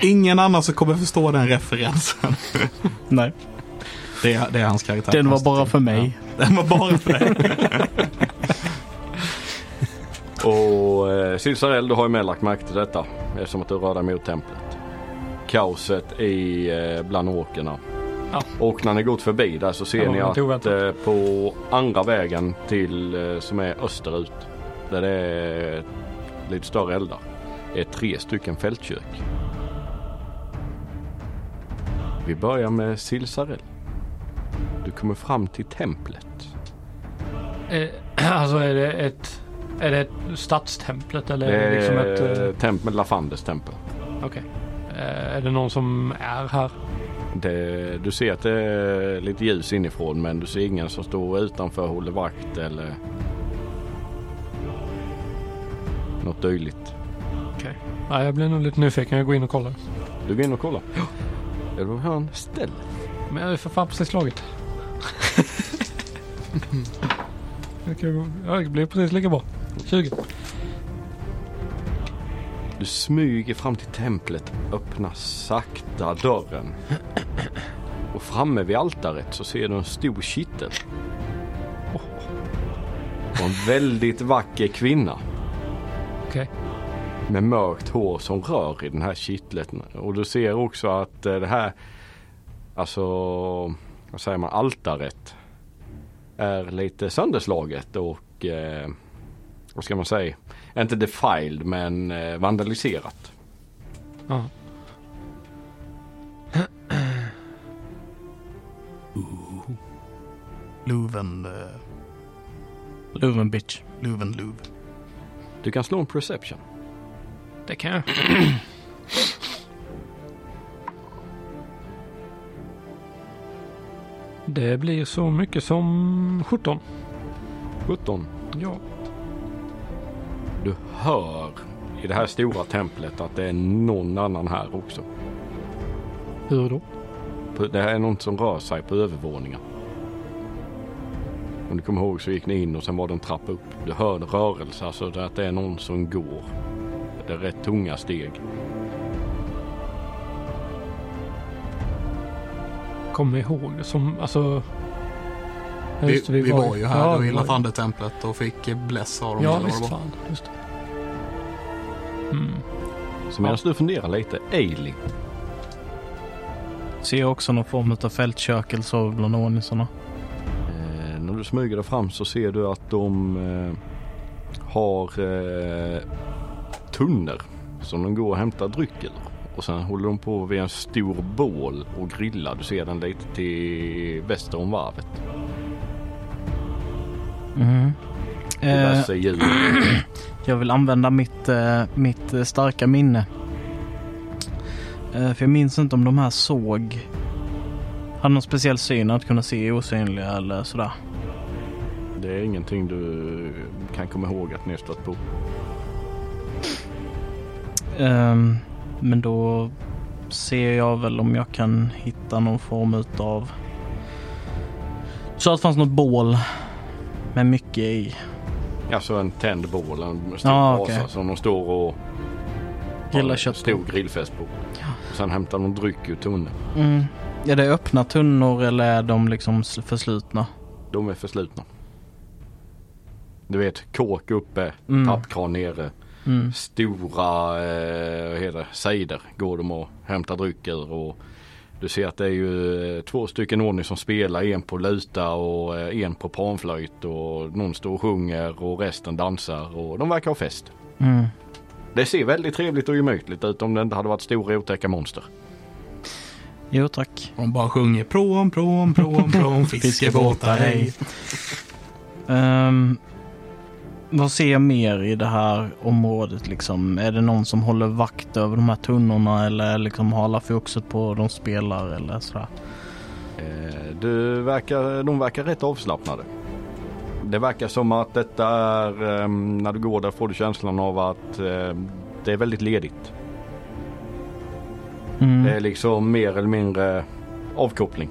Ingen annan som kommer förstå den referensen. Nej, Det är, det är hans karaktär. den var bara för mig. Ja, den var bara för dig. <laughs> Och eh, Silsarell, du har ju med lagt märke till detta eftersom att du rör dig mot templet. Kaoset i eh, bland åkerna. Ja. Och när ni gått förbi där så ser ni att oväntat. eh, på andra vägen till eh, som är österut där det är lite större eldar är tre stycken fältkök. Vi börjar med Silsarell. Du kommer fram till templet. Eh, <clears throat> alltså är det ett, är det stadstemplet eller är det liksom är ett... eh, tempel, Lafandes tempel. Okej. Eh, är det någon som är här? Det, du ser att det är lite ljus inifrån men du ser ingen som står utanför och håller vakt eller något dylikt. Okej. Ja, jag blir nog lite nyfiken. Jag går in och kollar. Du går in och kollar. Ja. Är du har en ställ? Men jag har ju för fan precis slagit. Ja, det blir precis lika bra. 20. Du smyger fram till templet, öppnar sakta dörren. Och framme vid altaret så ser du en stor kittel. Och en väldigt vacker kvinna. Okej. med mörkt hår som rör i den här kittlet. Och du ser också att eh, det här, alltså, vad säger man, altaret är lite sönderslaget och, eh, vad ska man säga, inte defiled men eh, vandaliserat. Ja. Luven, uh, Luven bitch. Luven, Luv. Du kan slå en perception. Det kan jag. <clears throat> Det blir så mycket som 17. 17. Ja. Du hör i det här stora templet att det är någon annan här också. Hur då? Det här är någon som rör sig på övervåningen. Om du kommer ihåg så gick ni in och sen var det en trappa upp. Du hör rörelse, alltså det- att det är någon som går. Det är rätt tunga steg. Kommer ihåg som, alltså. Vi, just det, vi, var ju här ja, då i vi var- Latande-templet och fick bless av dem. Ja, eller visst var. fan. Just det. Mm. Så medan du funderar lite, Ailey. Ser jag också någon form av fältkök eller så bland ordningsarna. Eh, när du smyger dig fram så ser du att de, eh, har eh, tunnor som de går och hämtar dryck ur. Och sen håller de på vid en stor bål och grillar. Du ser den lite till väster om varvet. Mm. Eh, djur. <clears throat> jag vill använda mitt, eh, mitt eh, starka minne. Eh, för jag minns inte om de här såg... Hade någon speciell syn att kunna se osynliga eller sådär. Det är ingenting du kan komma ihåg att ni har stött på. Ehm, men då ser jag väl om jag kan hitta någon form utav... Så att det fanns något bål med mycket i. Alltså en tänd bål, en stor Ah, brasa okej. som de står och Grillar kött stor grillfest på. Och sen hämtar de dryck ur tunnor. Mm. Är det öppna tunnor eller är de liksom förslutna? De är förslutna. Du vet, kåk uppe, Mm. tappkran nere. Mm. Stora eh, heter det, sejder går de och hämtar dryck ur. Och du ser att det är ju eh, två stycken ordning som spelar. En på luta och eh, en på panflöjt. Och någon står och sjunger och resten dansar. Och de verkar ha fest. Mm. Det ser väldigt trevligt och gemytligt ut om det inte hade varit stora otäcka monster. Jo tack. De bara sjunger prom, prom, prom, prom, <laughs> fiskebåtar hej. Ehm, vad ser jag mer i det här området liksom? Är det någon som håller vakt över de här tunnorna eller liksom har alla fokuset på de spelar eller sådär? Eh, du verkar, de verkar rätt avslappnade. Det verkar som att detta är, eh, när du går där får du känslan av att eh, det är väldigt ledigt. Mm. Det är liksom mer eller mindre avkoppling.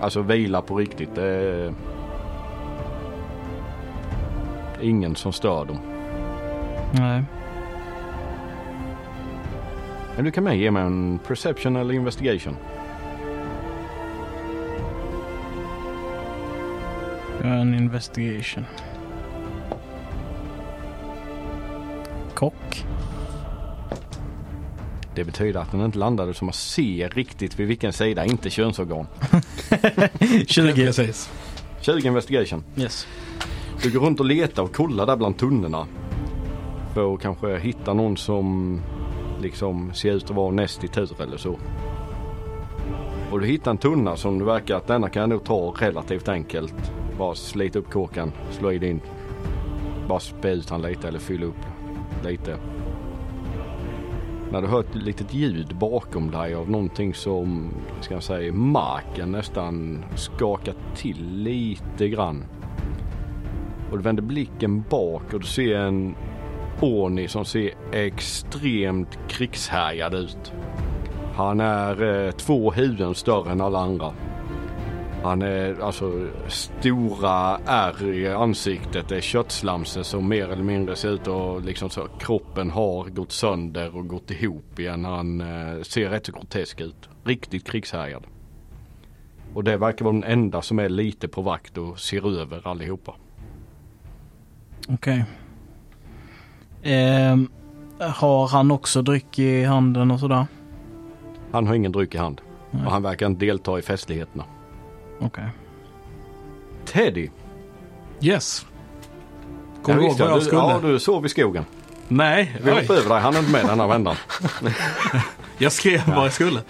Alltså vila på riktigt. Det är ingen som stör dem. Nej. Men du kan med ge mig en perception eller investigation. En investigation. Kock. Det betyder att den inte landade som att se riktigt vid vilken sida, inte könsorgan. <laughs> 20. Precis. 20 investigation. Yes. Du går runt och letar och kollar där bland tunnorna. För att kanske hitta någon som liksom ser ut att vara näst i tur eller så. Och du hittar en tunna som du verkar att denna kan jag nog ta relativt enkelt. Bara slita upp kåkan, slå i din. Bara spä ut han lite eller fylla upp lite. När du hör ett litet ljud bakom dig av någonting som, ska jag säga, marken nästan skakar till lite grann. Och du vänder blicken bak och du ser en Orni som ser extremt krigshärjad ut. Han är eh, två huvuden större än alla andra. Han är alltså stora ärr i ansiktet. Det är köttslamse som mer eller mindre ser ut att liksom så kroppen har gått sönder och gått ihop igen. Han eh, ser rätt så grotesk ut. Riktigt krigshärjad. Och det verkar vara den enda som är lite på vakt och ser över allihopa. Okej. Ehm, har han också dryck i handen och sådär? Han har ingen dryck i hand. Nej. Och han verkar inte delta i festligheterna. Okej. Teddy. Yes. Kommer du Ja, ihåg vad ja, jag skulle? Ja, du sov i skogen. Nej, Vi hoppade över dig. Han är inte med denna vändan. <laughs> jag skrev vad jag skulle.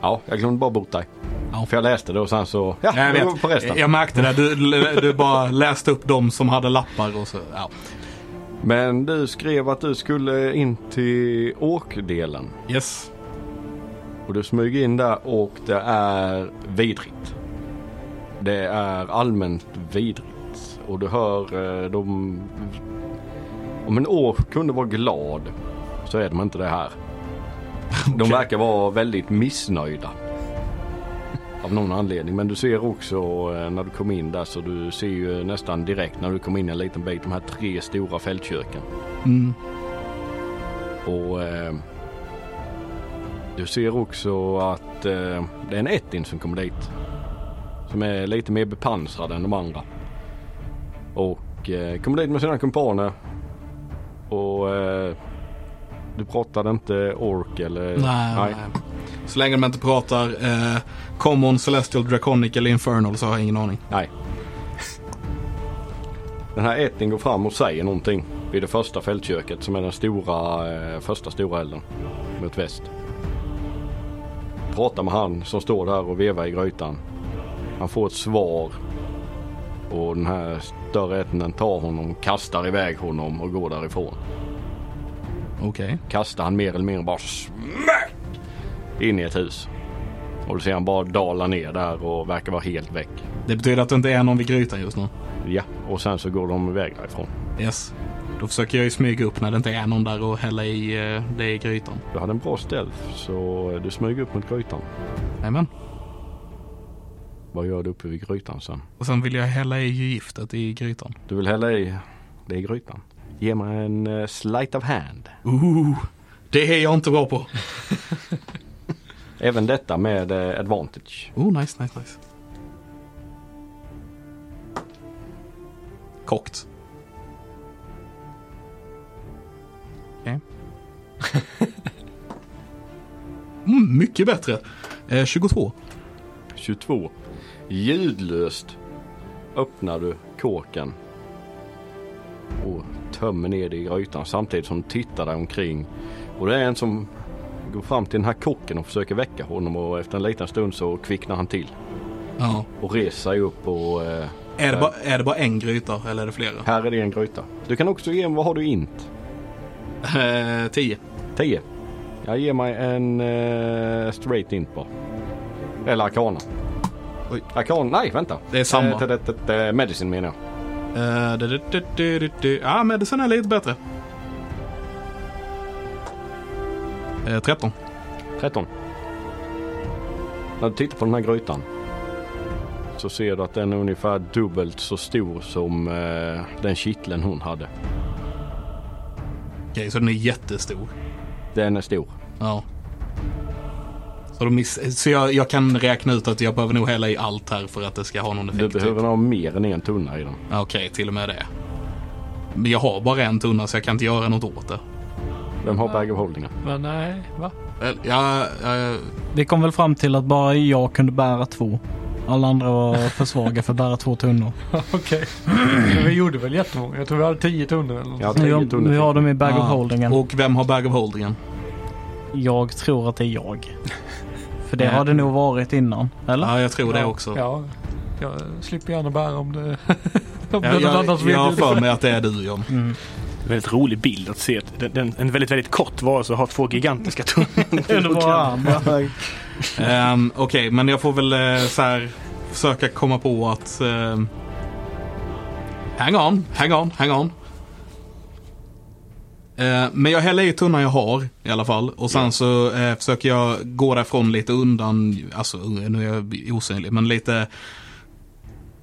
Ja, jag glömde bara bort dig. Ja. För jag läste det och sen så, ja, Jag, vet. på resten. jag märkte det. Du, du bara läste upp dem som hade lappar och så. Ja. Men du skrev att du skulle in till åkdelen. Yes. Och du smyger in där och det är vidrigt. Det är allmänt vidrigt. Och du hör eh, de... Om en ork kunde vara glad så är de inte det här. De verkar vara väldigt missnöjda. Av någon anledning. Men du ser också eh, när du kommer in där så du ser ju nästan direkt när du kommer in en liten bit de här tre stora fältköken. Mm. Och eh, du ser också att eh, det är en Ettin som kommer dit. Som är lite mer bepansrad än de andra. Och eh, kommer dit med sina kumpaner. Och eh, du pratade inte ork eller? Nej, nej. Så länge de inte pratar eh, Common, Celestial, Draconic eller Infernal så har jag ingen aning. Nej. Den här ätten går fram och säger någonting vid det första fältköket som är den stora, eh, första stora elden mot väst. Pratar med han som står där och vevar i grytan. Han får ett svar och den här större ätten tar honom, kastar iväg honom och går därifrån. Okej. Kastar han mer eller mindre bara smack in i ett hus. Och då ser han bara dala ner där och verkar vara helt väck. Det betyder att det inte är någon vid grytan just nu. Ja, och sen så går de iväg därifrån. Yes. Då försöker jag ju smyga upp när det inte är någon där och hälla i eh, det i grytan. Du hade en bra stealth så du smyger upp mot grytan. Jajamän. Vad gör du uppe vid grytan sen? Och sen vill jag hälla i giftet i grytan. Du vill hälla i det i grytan. Ge mig en uh, sleight of hand. Ooh, det är jag inte bra på. <laughs> Även detta med uh, advantage. Oh, nice, nice, nice. Kokt. Okej. <laughs> mm, mycket bättre. Eh, 22. 22. Ljudlöst öppnar du kåken och tömmer ner det i grytan samtidigt som du tittar där omkring. Och det är en som går fram till den här kocken och försöker väcka honom och efter en liten stund så kvicknar han till Ja. och reser sig upp och eh, Är det, bara, är det bara en gryta eller är det flera? här är det en gryta. Du kan också ge mig, vad har du int? Eh, 10. 10. Jag ger mig en eh, straight int bara. Eller arkana. Oj. Arkana, nej vänta. Det är samma. Eh, medicine menar jag. Eh, du, du, du, du. Ja, medicin är lite bättre. Eh, 13. 13. När du tittar på den här grytan så ser du att den är ungefär dubbelt så stor som eh, den kitteln hon hade. Okej, så den är jättestor. Den är stor. Ja. Så, de miss- så jag, jag kan räkna ut att jag behöver nog hälla i allt här för att det ska ha någon effekt. Du typ. behöver ha mer än en tunna i den. Ja, Okej, till och med det. Men jag har bara en tunna så jag kan inte göra något åt det. Vem har bag of holdingen? Men nej, va? Ja, ja, Vi kom väl fram till att bara jag kunde bära två. Alla andra var för svaga för att bära två tunnor. <laughs> Okej. Men vi gjorde väl jättemånga. Jag tror vi hade tio tunnor eller något. Ja, Nu, tio har- tunnor. nu har de i bag of holdingen. Och vem har bag of holdingen? Jag tror att det är jag. För det Ja. har det nog varit innan. Eller? Ja, jag tror det Ja, också. Ja, jag slipper gärna bära om det, <laughs> om det är Jag, jag, jag har för mig att det är du John. Mm. Väldigt rolig bild att se den, den, en väldigt, väldigt kort varelse har två gigantiska <laughs> tunnor. Arm. <laughs> Ehm, Okej, men jag får väl eh, så här försöka komma på att... ehm, hang on, hang on, hang on. Eh, men jag häller i tunnan jag har i alla fall. Och sen så eh, försöker jag gå därifrån lite undan, alltså nu är jag osynlig, men lite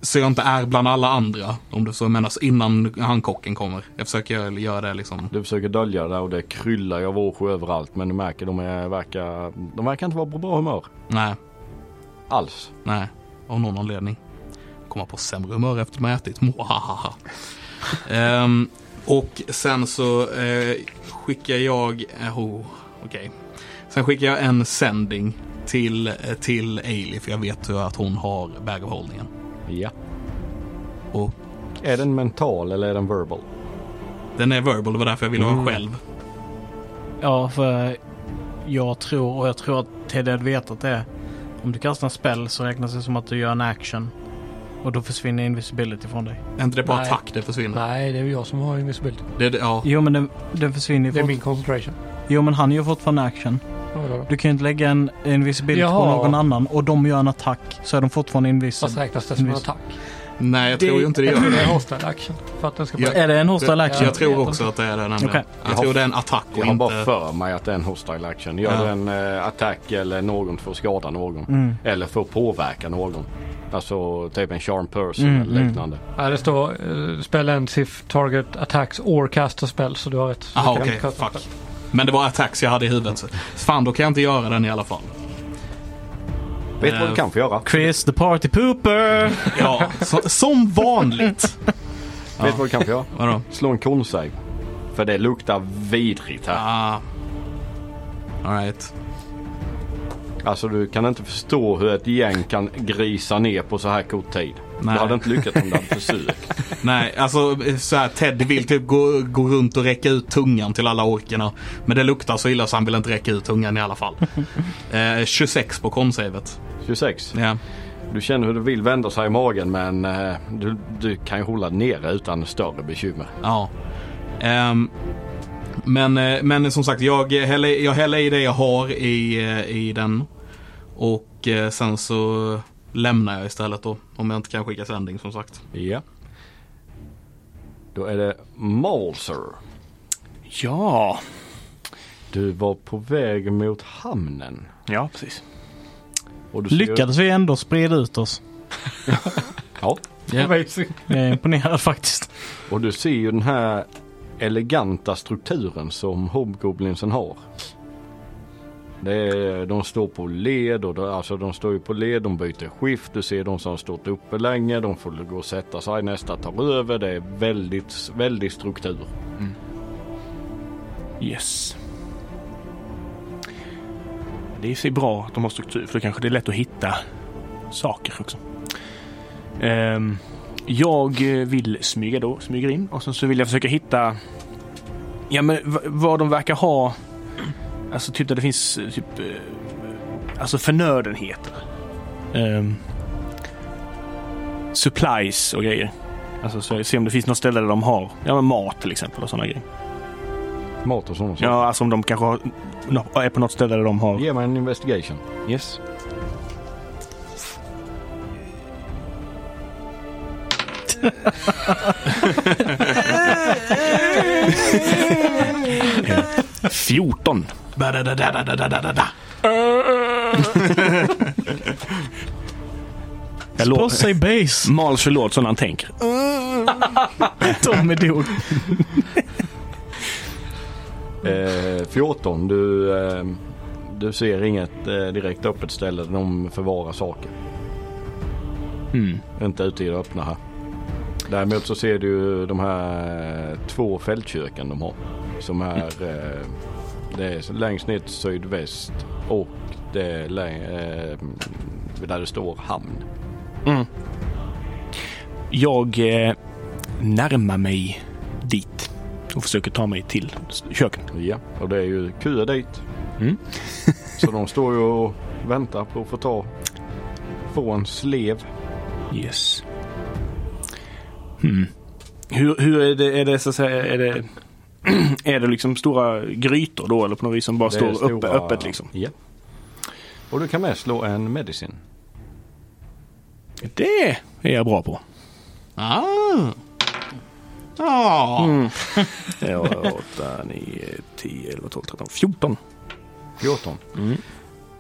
så jag inte är bland alla andra. Om du så menas innan han kocken kommer. Jag försöker göra det liksom. Du försöker dölja det och det kryllar av åsjö överallt men du märker de är, verkar, de verkar inte vara på bra humör. Nej, Alls. Nej, av någon anledning. Komma på sämre humör efter man ätit. <laughs> Och sen så eh, skickar jag, eh, oh, okej. Sen skickar jag en sändning till, eh, till Ailey för jag vet ju att hon har bag of holdingen. Ja. Och Är den mental eller är den verbal? den är verbal, det var därför jag ville vara Mm. själv. Ja, för jag tror, och jag tror att Ted hade vetat det. Om du kastar en spell så räknas det som att du gör en action. Och då försvinner invisibility från dig. Är inte det bara Nej. attack det försvinner? Nej, det är ju jag som har invisibility. Det, det, ja. Jo men den, den försvinner ju Det är fort. min concentration. Jo men han gör fortfarande action. Du kan ju inte lägga en invisibility på Jaha. någon annan och de gör en attack så är de fortfarande Fast invisible. räknas det som en Invis- attack? Nej, jag Det- tror ju inte det gör Det det. är hostile action. För att den ska Ja. Är det en hostile action? Jag tror också att det är det nämligen. Okej. Jag Jag tror det är en attack och Jag har bara för mig att det är en hostile action. Gör Ja. du en eh, attack eller någon får skada någon. Mm. Eller får påverka någon. Alltså typ en charm person Mm, eller mm. liknande. Nej, det står uh, spell ends if target attacks or cast a spell. Så du har rätt. Så Aha, du kan okej. kasta Fuck. Men det var attacks jag hade i huvudet. Så fan, då kan jag inte göra den i alla fall. Vet du vad du kan få göra? Chris the party pooper! Ja, så, som vanligt. <laughs> Vet du vad du kan få göra? Vadå? Slå en konsave. För det luktar vidrigt här. Ah. Alright. Alltså du kan inte förstå hur ett gäng kan grisa ner på så här kort tid. Nej. Du hade inte lyckats om du hade försökt. <laughs> Nej, alltså så här, Ted vill typ gå, gå runt och räcka ut tungan till alla orkerna. Men det luktar så illa så han vill inte räcka ut tungan i alla fall. <laughs> Eh, 26 på konsavet. 26. Ja. Du känner hur du vill vända sig i magen men eh, du, du kan ju hålla nere utan större bekymmer. ja. Ehm, men, eh, men som sagt, jag häller, jag häller i det jag har i, eh, i den. Och eh, sen så lämnar jag istället då. Om jag inte kan skicka sändning som sagt. Ja. Då är det Malser. Ja. Du var på väg mot hamnen. Ja, precis. Och du ser- Lyckades vi ändå sprida ut oss? <laughs> Ja. Amazing. Jag är imponerad faktiskt. Och du ser ju den här eleganta strukturen som Hobgoblinsen har. Det är, de står på led och de, alltså de står ju på led, de byter skift. Du ser de som har stått uppe länge, de får gå och sätta sig, nästa tar över. Det är väldigt, väldigt struktur. Mm. Yes. Det är i sig bra att de har struktur för då kanske det är lätt att hitta saker också. Um, jag vill smyga då, smyger in och sen så vill jag försöka hitta ja, men vad de verkar ha. Alltså typ där det finns eh, typ eh, alltså förnödenheter. Ehm, supplies och grejer. Alltså så se om det finns något ställe där de har ja, men mat till exempel och sådana grejer. Mat och sådana saker. Ja, alltså om de kanske har, är på något ställe där de har... Ge mig en investigation. Yes. <laughs> Eh, 14. Ba-da-da-da-da-da-da-da. Jag lå- Boss say base. Mals förlåt som han tänker. <laughs> Tommy dog. Eh, 14. Du, eh, du ser inget eh, direkt öppet ställe där de förvarar saker. Mm. Inte ute i det öppna här. Däremot så ser du de här två fältköken de har. Som är, eh, det är längst ner till sydväst och det är eh, där det står hamn. Mm. Jag eh, närmar mig dit och försöker ta mig till köken. Ja, och det är ju köer dit. Mm. <laughs> Så de står ju och väntar på att få ta, få en slev. Yes. Hmm. Hur, hur är det, är det så att säga, är det, <clears throat> är det liksom stora grytor då eller på något vis som bara Det står uppe, stora- öppet liksom? Ja. Och du kan med slå en medicin. Det är jag bra på. Ah. Ja. Mm. Ja, 8, 9, 10, 11, 12, 13, 14. 14. Mm.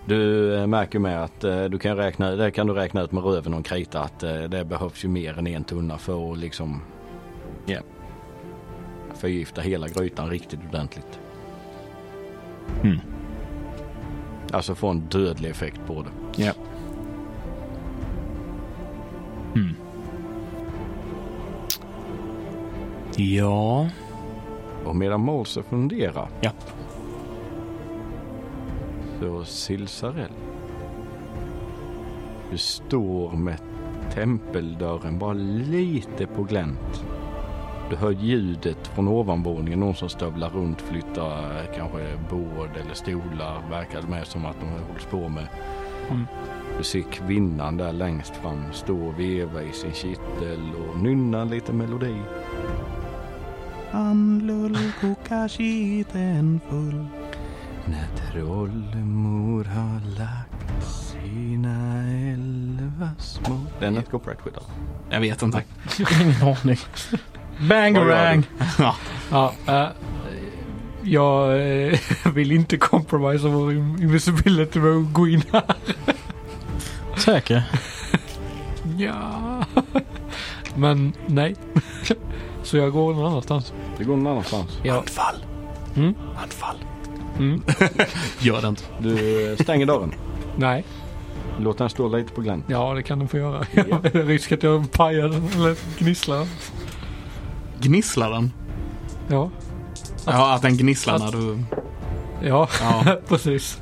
Du eh, märker med att eh, du kan räkna, det kan du räkna ut med röven och krita att eh, det behövs ju mer än en tunna för att liksom ja, förgifta hela grytan riktigt ordentligt. Mm. Alltså få en dödlig effekt på det. Ja. Mm. Ja. Och medan Molse funderar. Ja. Så Silsarell. Du står med tempeldörren bara lite på glänt. Du hör ljudet från ovanvåningen. Någon som stövlar runt, flyttar eh, kanske bord eller stolar. Verkar med som att de hålls på med. Mm. Du ser kvinnan där längst fram stå och veva i sin kittel och nynna lite melodi. Han lullkokar skiten full. När trollmor har lagt sina elva små... Det är ett copyright skydd alltså. Jag vet inte. <laughs> Ingen aning. Bangarang. <laughs> Ja. Ja, äh, jag eh, <laughs> vill inte compromise vår invisibility med att gå in här. <laughs> Säker? Ja. Men nej. Så jag går någon annanstans. Det går någon annanstans. Ja. Anfall. Mm. Anfall. Mm. Gör det inte. Du stänger dörren. Nej. Låt den stå lite på glänt. Ja, det kan du få göra. Ja. Risk att jag pajar den eller gnisslar. Gnisslar den? Ja. Ja, att den gnisslar Att- när du... Ja, Ja. <laughs> precis.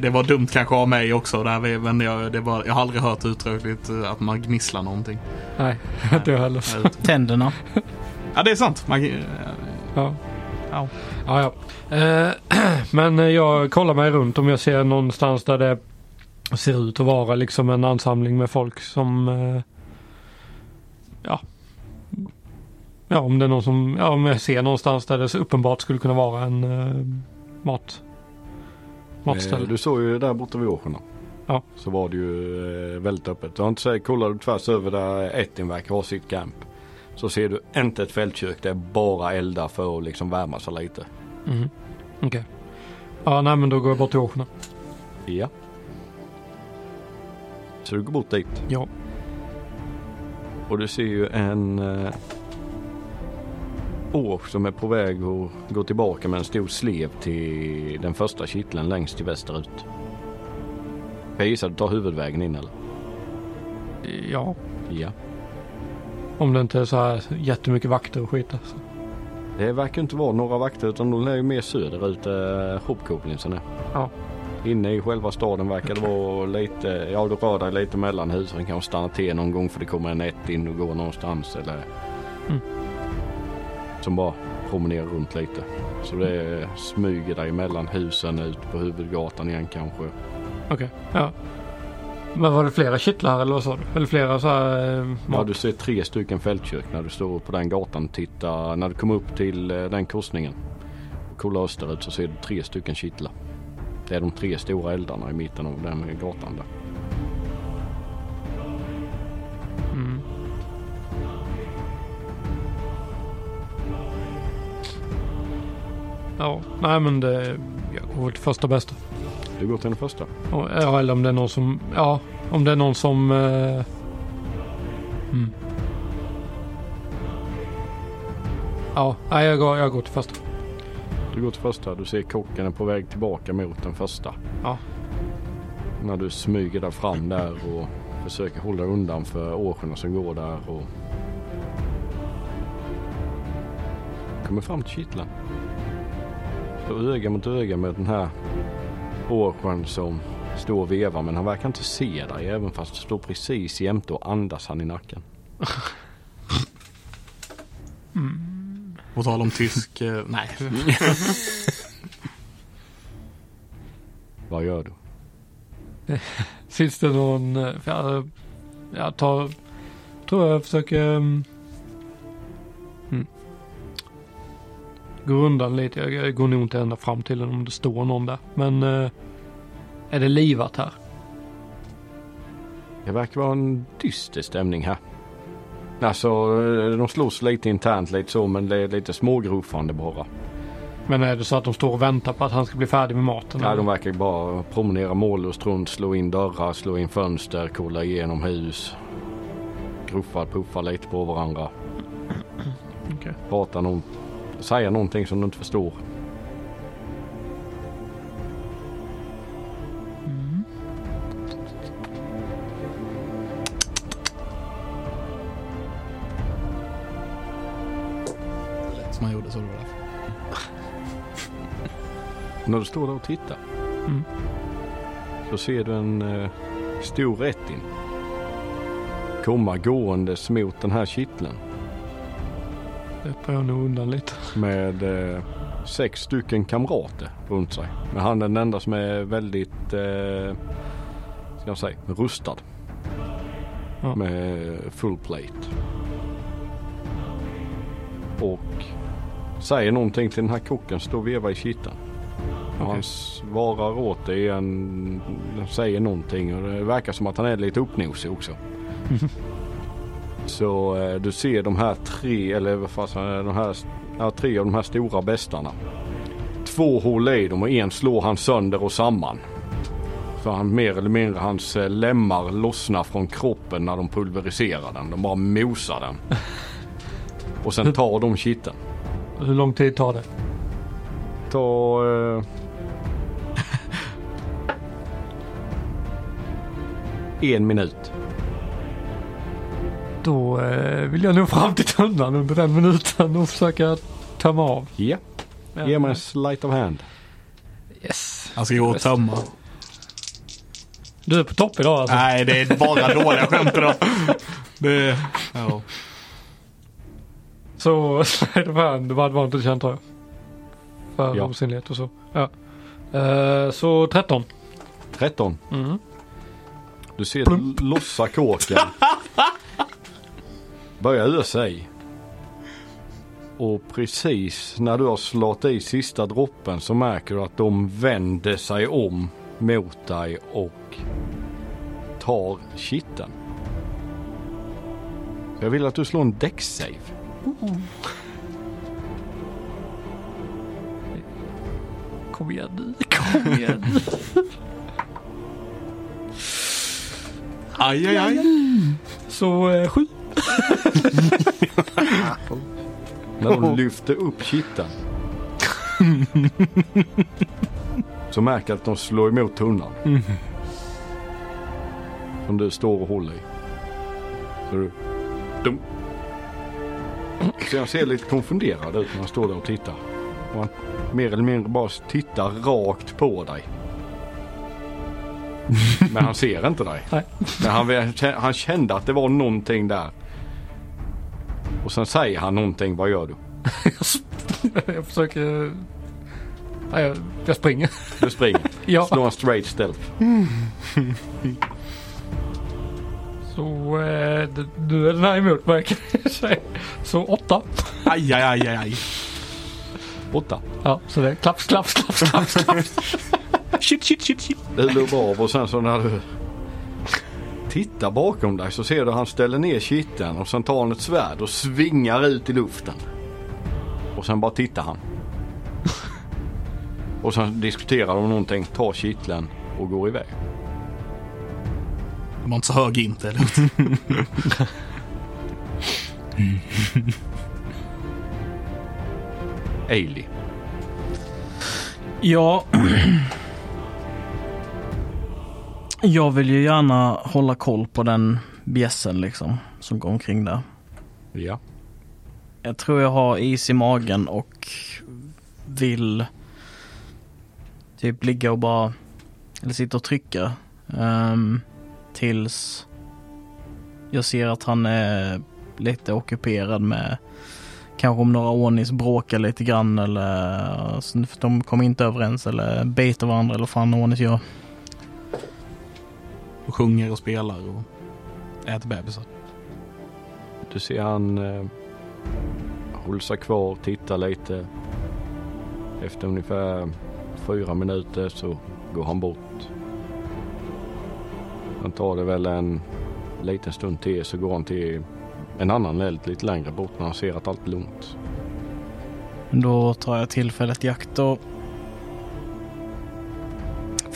Det var dumt kanske av mig också. Där, vi- men jag, det var, jag har aldrig hört uttryckligt eh, att man gnisslar någonting. Nej, <laughs> inte jag heller. Tänderna. <laughs> Ja, det är sant. Man, eh, Ja. ja. Ja, ja. Eh, <clears throat> men jag kollar mig runt om jag ser någonstans där det ser ut att vara liksom en ansamling med folk som ja. Ja, om det är någon som, ja, om jag ser någonstans där det så uppenbart skulle kunna vara en eh, mat matställe. Eh, Du såg ju där borta vid Åsjön. Ja. Så var det ju eh, väldigt öppet. Har inte sett, kollar du tvärs över där Ettin verkar ha sitt camp. Så ser du inte ett fältkök. Det är bara eldar för att liksom värma sig lite. Mhm. Okej. Ja, nej men då går jag bort till Åsjön. Ja. Så du går bort dit. Ja. Och du ser ju en åk som är på väg att gå tillbaka med en stor slev till den första kitteln längst till västerut. Jag gissar du tar huvudvägen in eller? Ja. Ja. Om det inte är så här jättemycket vakter och skit. Alltså. Det verkar inte vara några vakter utan de är ju mer söderut eh, Hopkoblinsen är. Ja. Inne i själva staden verkar det vara lite, ja du rör dig lite mellan husen. Kanske stanna till någon gång för det kommer en ett in och går någonstans eller Mm. Som bara promenerar runt lite. Så det smyger dig mellan husen ut på huvudgatan igen kanske. Okej. Ja. Men var det flera kittlar eller vad sa du? Eller flera så här eh, Ja du ser tre stycken fältkök när du står på den gatan och tittar. När du kommer upp till eh, den korsningen och kollar österut så ser du tre stycken kittlar. Det är de tre stora eldarna i mitten av den gatan där. Ja, nej men det, jag går väl till första bästa. Du går till den första. Ja, eller om det är någon som, ja, om det är någon som... Eh, mm. Ja, nej jag går, jag går till första. Du går till första. Du ser kocken är på väg tillbaka mot den första. Ja. När du smyger där fram där och försöker hålla undan för åsjorna som går där och kommer fram till kittlen. Öga mot öga med den här åsjön som står och vevar men han verkar inte se dig även fast du står precis jämte och andas han i nacken. På tal om tysk, eh, nej. <laughs> Vad gör du? Finns det någon, eh, jag, jag tar, tror jag försöker gå undan lite. Jag, går nog inte ända fram till den om det står någon där. Men eh, är det livat här? Det verkar vara en dyster stämning här. Alltså eh, de slåss lite internt lite så men det är lite smågruffande bara. Men är det så att de står och väntar på att han ska bli färdig med maten? Ja, eller? de verkar bara promenera mållöst runt, slå in dörrar, slå in fönster, kolla igenom hus. Gruffar, puffar lite på varandra. <clears throat> Okej. Pratar någon, säger någonting som du inte förstår. Som man gjorde så var. När du står där och tittar Mm. så ser du en eh, stor rättin komma gåendes mot den här kitteln Det tar jag nog undan lite. med eh, sex stycken kamrater runt sig. Men han är den enda som är väldigt, eh, ska jag säga, rustad. Ja. Med full plate. Och säger någonting till den här kocken står och vevar i kitteln. Och han svarar åt igen, säger någonting och det verkar som att han är lite uppnosig också. <laughs> Så eh, du ser de här tre, eller vad det, de här, ja, tre av de här stora bestarna. Två håller i dem och en slår han sönder och samman. Så han mer eller mindre, hans eh, lemmar lossnar från kroppen när de pulveriserar den. De bara mosar den. <laughs> Och sen tar de kitteln. Hur lång tid tar det? Ta... Eh, <laughs> en minut. Då eh, vill jag nog fram till tunnan under den minuten och försöka tömma av. Ja, ge mig en sleight of hand. Yes. Han ska gå och tömma. Du är på topp idag alltså. Nej, det är bara dåliga skämt idag. Det, ja. Så <laughs> slide of hand, det var advantage antar jag. För Ja. osynlighet och så. Ja. Eh, så 13. 13. Mm. Du ser lossa kåken. <laughs> Börjar ösa i. Och precis när du har slått i sista droppen så märker du att de vänder sig om mot dig och tar kitteln. Jag vill att du slår en däcksave. Kom igen nu, <laughs> kom igen. Aj, aj, aj. så eh, 7. När de lyfter upp kitteln. så märker att de slår emot tunnan. Som du står och håller i. Så du, dum. Så jag ser lite konfunderad ut när han står där och tittar. Och han mer eller mindre bara tittar rakt på dig. Men han ser inte dig. Nej. Men han, han kände att det var någonting där. Och sen säger han någonting. Vad gör du? <laughs> <laughs> jag försöker... Nej, jag, springer. Du springer. <laughs> Ja. Slå en straight stealth. Så eh, du, du är den här emot mig kan jag säga. Så 8. Aj, aj, aj, aj. Åtta. Ja, så det är klaps, klaps, klaps, klaps, klaps. Shit, shit, shit, shit. Du lubbar av och sen så när du tittar bakom dig så ser du att han ställer ner kitteln och sen tar han ett svärd och svingar ut i luften. Och sen bara tittar han. <laughs> Och sen diskuterar de någonting, tar kitteln och går iväg. Det var inte så hög int, eller? <laughs> <laughs> Ailey. Ja. <clears throat> Jag vill ju gärna hålla koll på den bjässen liksom som går omkring där. Ja. Jag tror jag har is i magen och vill typ ligga och bara, eller sitta och trycka ehm, tills jag ser att han är lite ockuperad med kanske om några ordnings bråkar lite grann eller så de kommer inte överens eller biter varandra eller fan ordnings gör. Och sjunger och spelar och äter bebisar. Du ser han eh, håller sig kvar, tittar lite. Efter ungefär fyra minuter så går han bort. Han tar det väl en liten stund till så går han till en annan eld lite längre bort när han ser att allt är lugnt. Då tar jag tillfället i akt och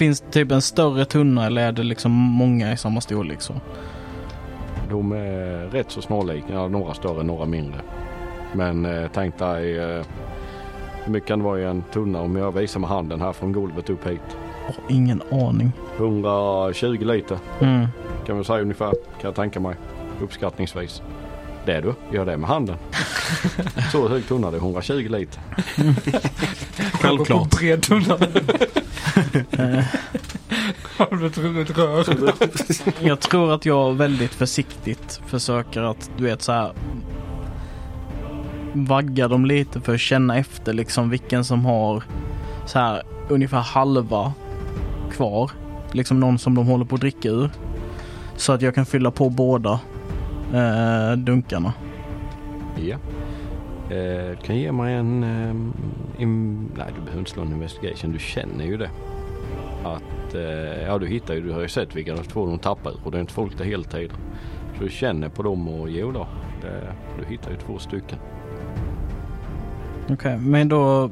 Finns typ en större tunna eller är det liksom många i samma storlek så? De är rätt så snarlika, ja, några större, några mindre. Men eh, tänk dig eh, hur mycket kan det vara i en tunna om jag visar med handen här från golvet upp hit. Åh, ingen aning. 120 liter Mm. kan vi säga ungefär, kan jag tänka mig. Uppskattningsvis. Det du, gör det med handen. <laughs> Så hög tunna det är 120 liter. Självklart. Bred tunna. Har du ett rör? Jag tror att jag väldigt försiktigt försöker att, du vet så här vagga dem lite för att känna efter liksom vilken som har så här ungefär halva kvar. Liksom någon som de håller på att dricka ur. Så att jag kan fylla på båda eh, dunkarna. Ja. Eh, du kan ge mig en... ehm, nej, du behöver inte slå en investigation. Du känner ju det. Att... Eh, ja, du hittar ju... Du har ju sett vilka de två de tappar ur och det är inte folk där hela tiden. Så du känner på dem och jo då. Det, du hittar ju två stycken. Okej, men då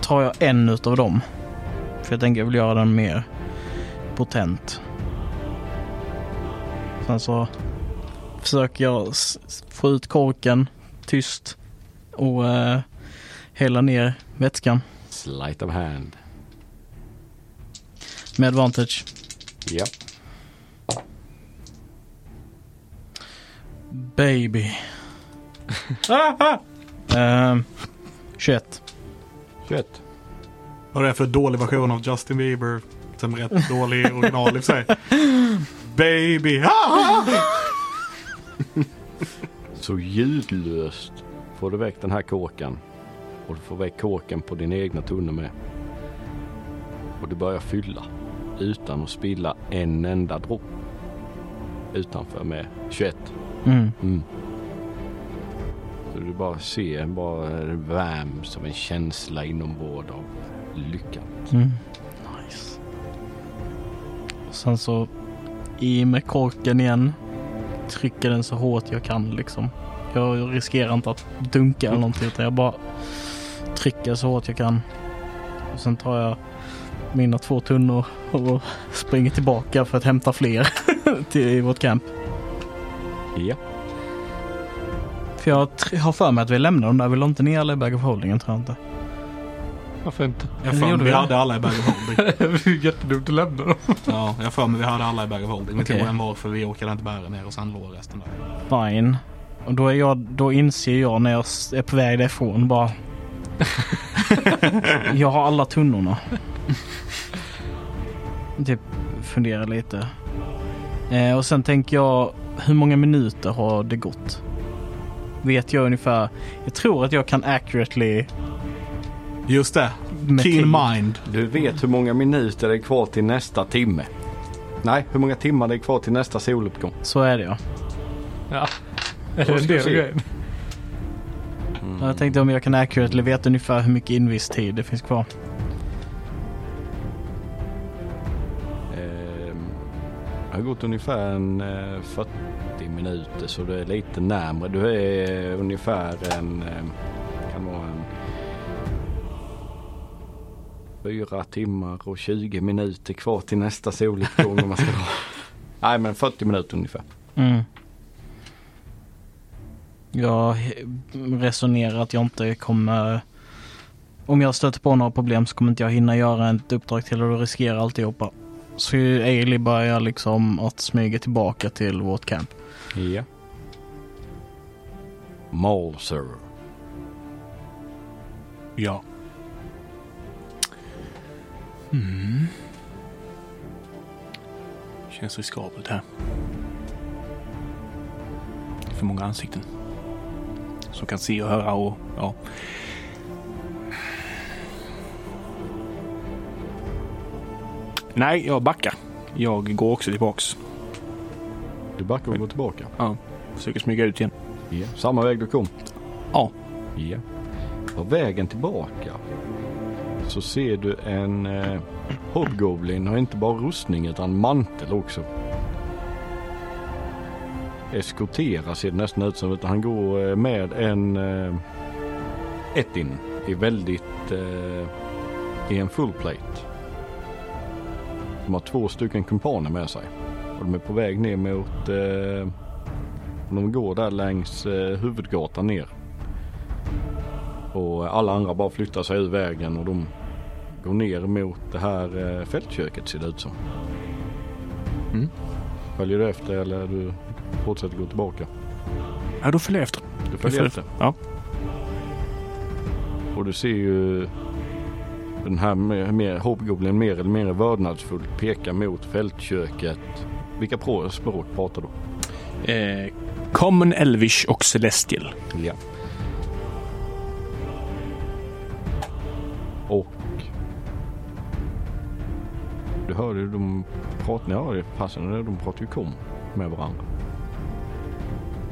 tar jag en utav dem. För jag tänker jag vill göra den mer potent. Sen så försöker jag få ut korken tyst och eh, hälla ner vätskan Sleight of hand. med advantage. Ja. Baby. eh, 21. 21. Vad är det för dålig version av Justin Bieber? Som är rätt dålig original i sig. <laughs> Baby! <laughs> Så ljudlöst får du väck den här kåken. Och du får väck kåken på din egna tunna med. Och du börjar fylla utan att spilla en enda dropp. Utanför med 21. Mm. Mm. Så du bara ser bara värms av en känsla inombords av lycka. Mm. Nice. Och sen så i med korken igen. Trycker den så hårt jag kan liksom. Jag riskerar inte att dunka eller någonting utan jag bara trycker så hårt jag kan. Och sen tar jag mina två tunnor och springer tillbaka för att hämta fler <laughs> till vårt camp. Ja. För jag har för mig att vi lämnar dem där. Vi la inte ner alla i bag of holdingen tror jag inte. Varför inte? Jag för mig vi vi hade alla i bag of holding. <laughs> det är jättedumt att lämna dem. Ja, jag för mig vi hade alla i bag of holding. Vi Okej. tog en var för vi orkade inte bära ner och sen låg resten där. Fine. Och då, är jag, då inser jag när jag är på väg därifrån bara. <laughs> jag har alla tunnorna. typ funderar lite. Eh, och sen tänker jag, hur många minuter har det gått? Vet jag ungefär. Jag tror att jag kan accurately Just det. med tid. Keen mind. Du vet hur många minuter det är kvar till nästa timme. Nej, hur många timmar det är kvar till nästa soluppgång. Så är det ja. Ja. <laughs> Är det en del grejen? Jag tänkte om jag kan accurately veta ungefär hur mycket inviss tid det finns kvar. Ehm, Det har gått ungefär en eh, 40 minuter så du är lite närmare. Du är ungefär en, 4 timmar och 20 minuter kvar till nästa soluppgång om man ska ha. Nej men 40 minuter ungefär. Mm. Jag resonerar att jag inte kommer om jag stöter på några problem så kommer inte jag hinna göra ett uppdrag till och då riskerar alltihopa. Så Ailey börjar liksom att smyga tillbaka till vårt camp. Ja. Malser. Ja. Mm. Känns riskabelt här. För många ansikten. Som kan se och höra och ja. Nej, jag backar. Jag går också tillbaks. Du backar och går tillbaka. Ja, försöker smyga ut igen. Ja. Samma väg du kom. Ja. Ja. På vägen tillbaka så ser du en eh, Hobgoblin har inte bara rustning utan mantel också. Eskortera ser det nästan ut som utan han går eh, med en eh, Etin i väldigt eh, i en full plate. De har två stycken kumpaner med sig och de är på väg ner mot eh, de går där längs eh, huvudgatan ner. Och alla andra bara flyttar sig ur vägen och de går ner mot det här eh, fältköket ser det ut som. Mm. Följer du efter eller du fortsätter gå tillbaka? Ja, då följer jag efter. Du följer efter. Ja. Och du ser ju den här mer, mer, Hobgoblin mer eller mindre vördnadsfullt pekar mot fältköket. Vilka språk pratar du? Eh, Common, Elvish och Celestial. Ja. Hörde ju de pratar, ja det passar, de pratar ju kom med varandra.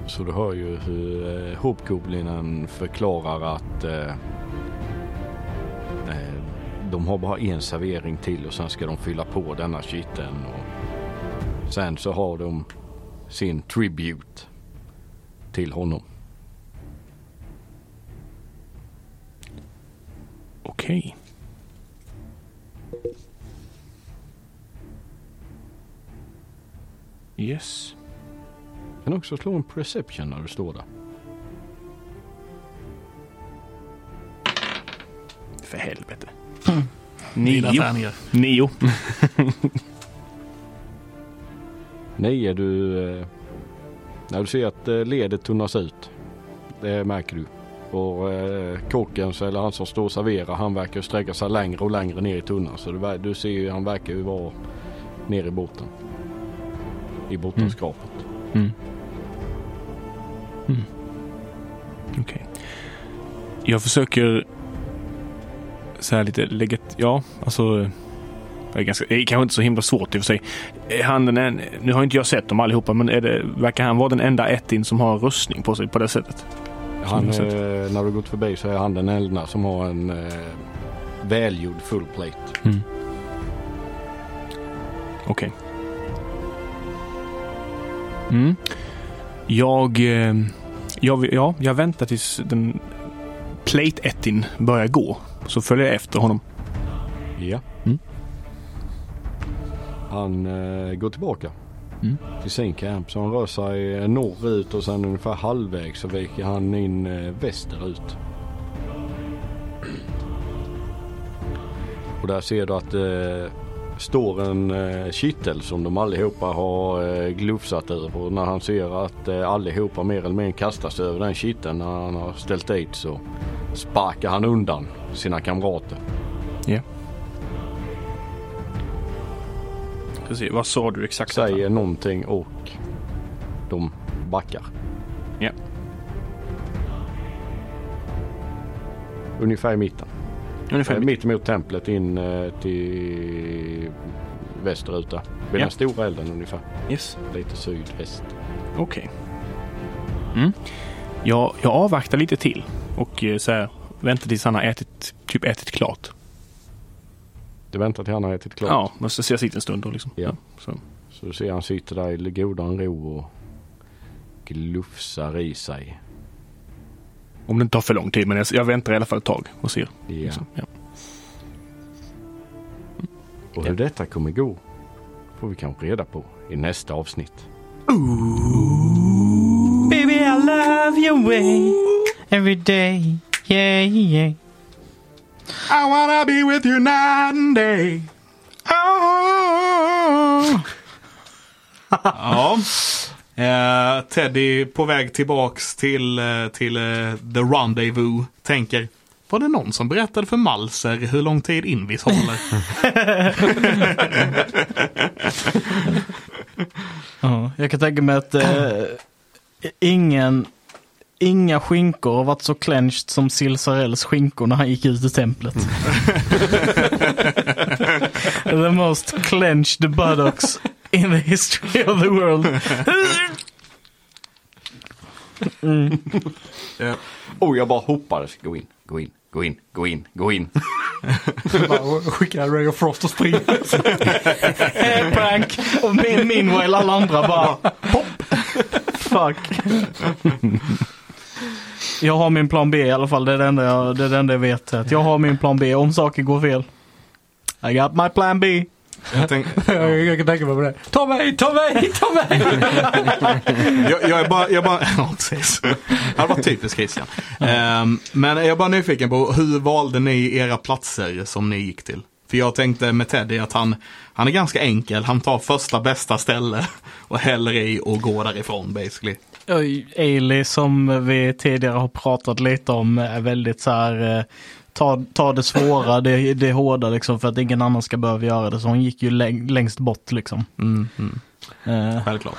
Så du hör ju hur eh, Hobgoblinen förklarar att eh, eh, de har bara en servering till och sen ska de fylla på denna kitteln. Och sen så har de sin tribute till honom. Okej. Yes. Kan också slå en perception när du står där. För helvete. Mina Nio. Nio. <laughs> Nej, är du... Eh, när du ser att eh, ledet tunnas ut. Det märker du. Och eh, kocken så- eller han som står och serverar han verkar sträcka sig längre och längre ner i tunnan. Så du, du ser ju han verkar ju vara nere i botten. I bottenskrapet. Mm. Mm. Okej. Jag försöker så här lite lägga... Ja, alltså... Det är, ganska, det är kanske inte så himla svårt i och för sig. Är han den en, nu har inte jag sett dem allihopa, men är det, verkar han vara den enda ettin som har rustning på sig på det sättet? Han, eh, när du gått förbi så är han den enda som har en eh, välgjord full plate. Mm. Okej. Mm. Jag, eh, jag, ja, jag väntar tills den plate ettin börjar gå. Så följer jag efter honom. Ja. Mm. Han eh, går tillbaka Mm. till sin camp. Så han rör sig eh, norrut och sen ungefär halvvägs så viker han in eh, västerut. Och där ser du att eh, står en eh, kittel som de allihopa har eh, glufsat över. Och när han ser att eh, allihopa mer eller mindre kastar sig över den kitteln när han har ställt dit så sparkar han undan sina kamrater. Ska se, vad sa du exakt? säger någonting och de backar. Ja. Ungefär i mitten. Ungefär Eh, mitt. Emot templet in eh, till västerut där. Vid Ja. den stora elden ungefär. Yes. Lite sydväst. Okej. Mm. Jag, jag avvaktar lite till och eh, så här, väntar tills han har ätit, typ ätit klart. Du väntar till han har ätit klart. Ja, men så ser jag sitta en stund då liksom. Ja. Så. Så du ser han sitter där i godan ro och glufsar i sig. Om det inte tar för lång tid, men jag, jag väntar i alla fall ett tag och ser. Ja. Liksom. Ja. Och hur detta kommer gå får vi kanske reda på i nästa avsnitt. Baby I love your way every day. Yeah, yeah. I wanna be with you night and day. Oh. ja. <laughs> Eh, Teddy på väg tillbaks till, eh, till eh, The Rendezvous tänker var det någon som berättade för Malser hur lång tid Invis håller? <laughs> Ja, jag kan tänka mig att eh, ingen, inga skinkor har varit så clenched som Silsarells skinkor när han gick ut ur templet. <laughs> the most clenched buttocks in the history of the world. Mm. <laughs> Ja. Och jag bara hoppades gå in, gå in, gå in, gå in, gå in. <laughs> Bara Skickar Ray of Frost och springer. Eh, Prank! Och min, meanwhile alla andra bara pop! Fuck. Jag har min plan B i alla fall, det är det enda jag, det är det enda jag vet. Att jag har min plan B om saker går fel. I got my plan B. Jag, <laughs> tänk, jag kan tänka mig på det. Ta mig, ta mig, ta mig! <laughs> jag, jag är bara, jag bara, <laughs> ja precis. Det varit typiskt Christian. Ehm, men jag är bara nyfiken på hur valde ni era platser som ni gick till? För jag tänkte med Teddy att han, han är ganska enkel. Han tar första bästa ställe och häller i och går därifrån basically. Ailey som vi tidigare har pratat lite om är väldigt så här eh, ta, ta det svåra, det, det hårda liksom för att ingen annan ska behöva göra det. Så hon gick ju läng, längst bort liksom. Mm, mm, Eh, självklart.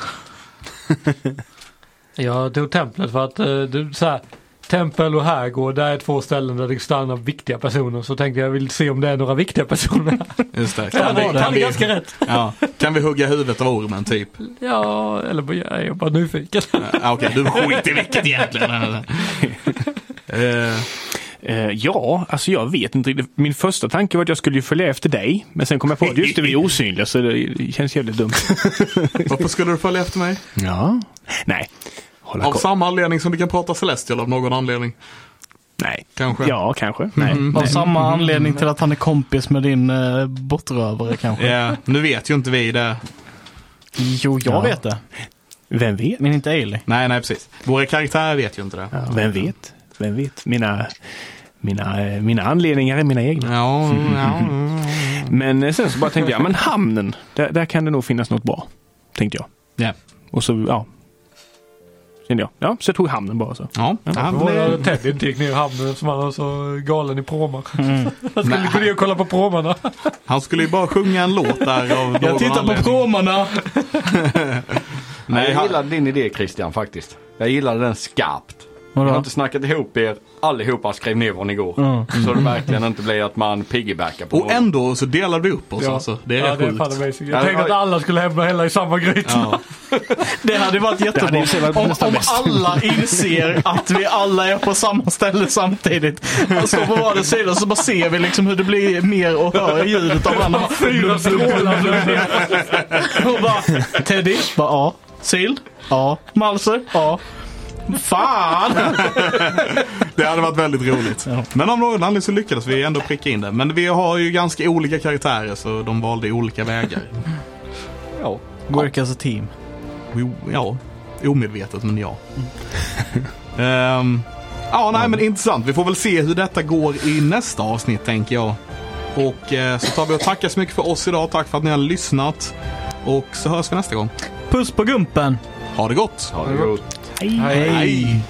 <laughs> Jag tog templet för att eh, du, så här, tempel och herrgård, där är två ställen där det stannar viktiga personer. Så tänkte jag vill se om det är några viktiga personer. <laughs> Just det. Kan det vi, kan vi, ganska rätt. <laughs> ja, kan vi hugga huvudet av ormen typ? Ja, eller bara- jag är bara nyfiken. Ja, Okej, du skiter i vilket egentligen. Eh, Eh, ja, alltså jag vet inte riktigt. Min första tanke var att jag skulle ju följa efter dig. Men sen kom jag på att just det, vi är osynliga så det känns jävligt dumt. <laughs> varför skulle du följa efter mig? Ja. Nej. Hålla Av koll. samma anledning som du kan prata Celestial av någon anledning. Nej. Kanske. Ja, kanske. Nej. Av Nej. samma anledning till att han är kompis med din uh, bortrövare kanske. Ja, nu vet ju inte vi det. Jo, jag Ja. vet det. Vem vet? Men inte Ailey. Nej, nej precis. Våra karaktärer vet ju inte det. Ja, vem vet? Vem vet? Mina, mina, eh, mina anledningar är mina egna. Ja, ja. <laughs> Men eh, sen så bara tänkte jag, men hamnen, där, där kan det nog finnas något bra. Tänkte jag. Ja. Och så, ja. Kände jag. Ja, så jag tog hamnen bara så. Ja, ja, när Teddy inte gick ner i hamnen som han var så galen i pråmar. Mm. <laughs> Han skulle gå ner och kolla på pråmarna. han skulle ju bara sjunga en låt där av <laughs> Jag tittar på pråmarna. Nej, jag gillade din idé Christian faktiskt. Jag gillade den skarpt. Jag har Vadå? inte snackat ihop er allihopa skrev ner vad ni går. Så det verkligen inte blir att man piggybackar på Och någon. ändå så delade vi upp oss Ja. alltså. Det är ja, det är sjukt. Jag tänkte att alla skulle hämta hela i samma gryta. Ja. <laughs> Det hade varit jättebra. hade om, om alla inser att vi alla är på samma ställe samtidigt. Och står på vardera sida så bara ser vi liksom hur det blir mer och hör ljudet av varandra. Fyra strålar. Och bara Teddy, bara ja. Sild, ja. Malser, ja. Fan! <laughs> Det hade varit väldigt roligt. Men av någon anledning så lyckades vi ändå pricka in det. Men vi har ju ganska olika karaktärer så de valde olika vägar. Ja. Work as a team. Jo, Ja, omedvetet men ja. Ehm, ja, nej men intressant. Vi får väl se hur detta går i nästa avsnitt tänker jag. Och eh, så tar vi och tackar så mycket för oss idag. Tack för att ni har lyssnat. Och så hörs vi nästa gång. Puss på gumpen! Ha det gott! Ha det gott. Ai. Aí.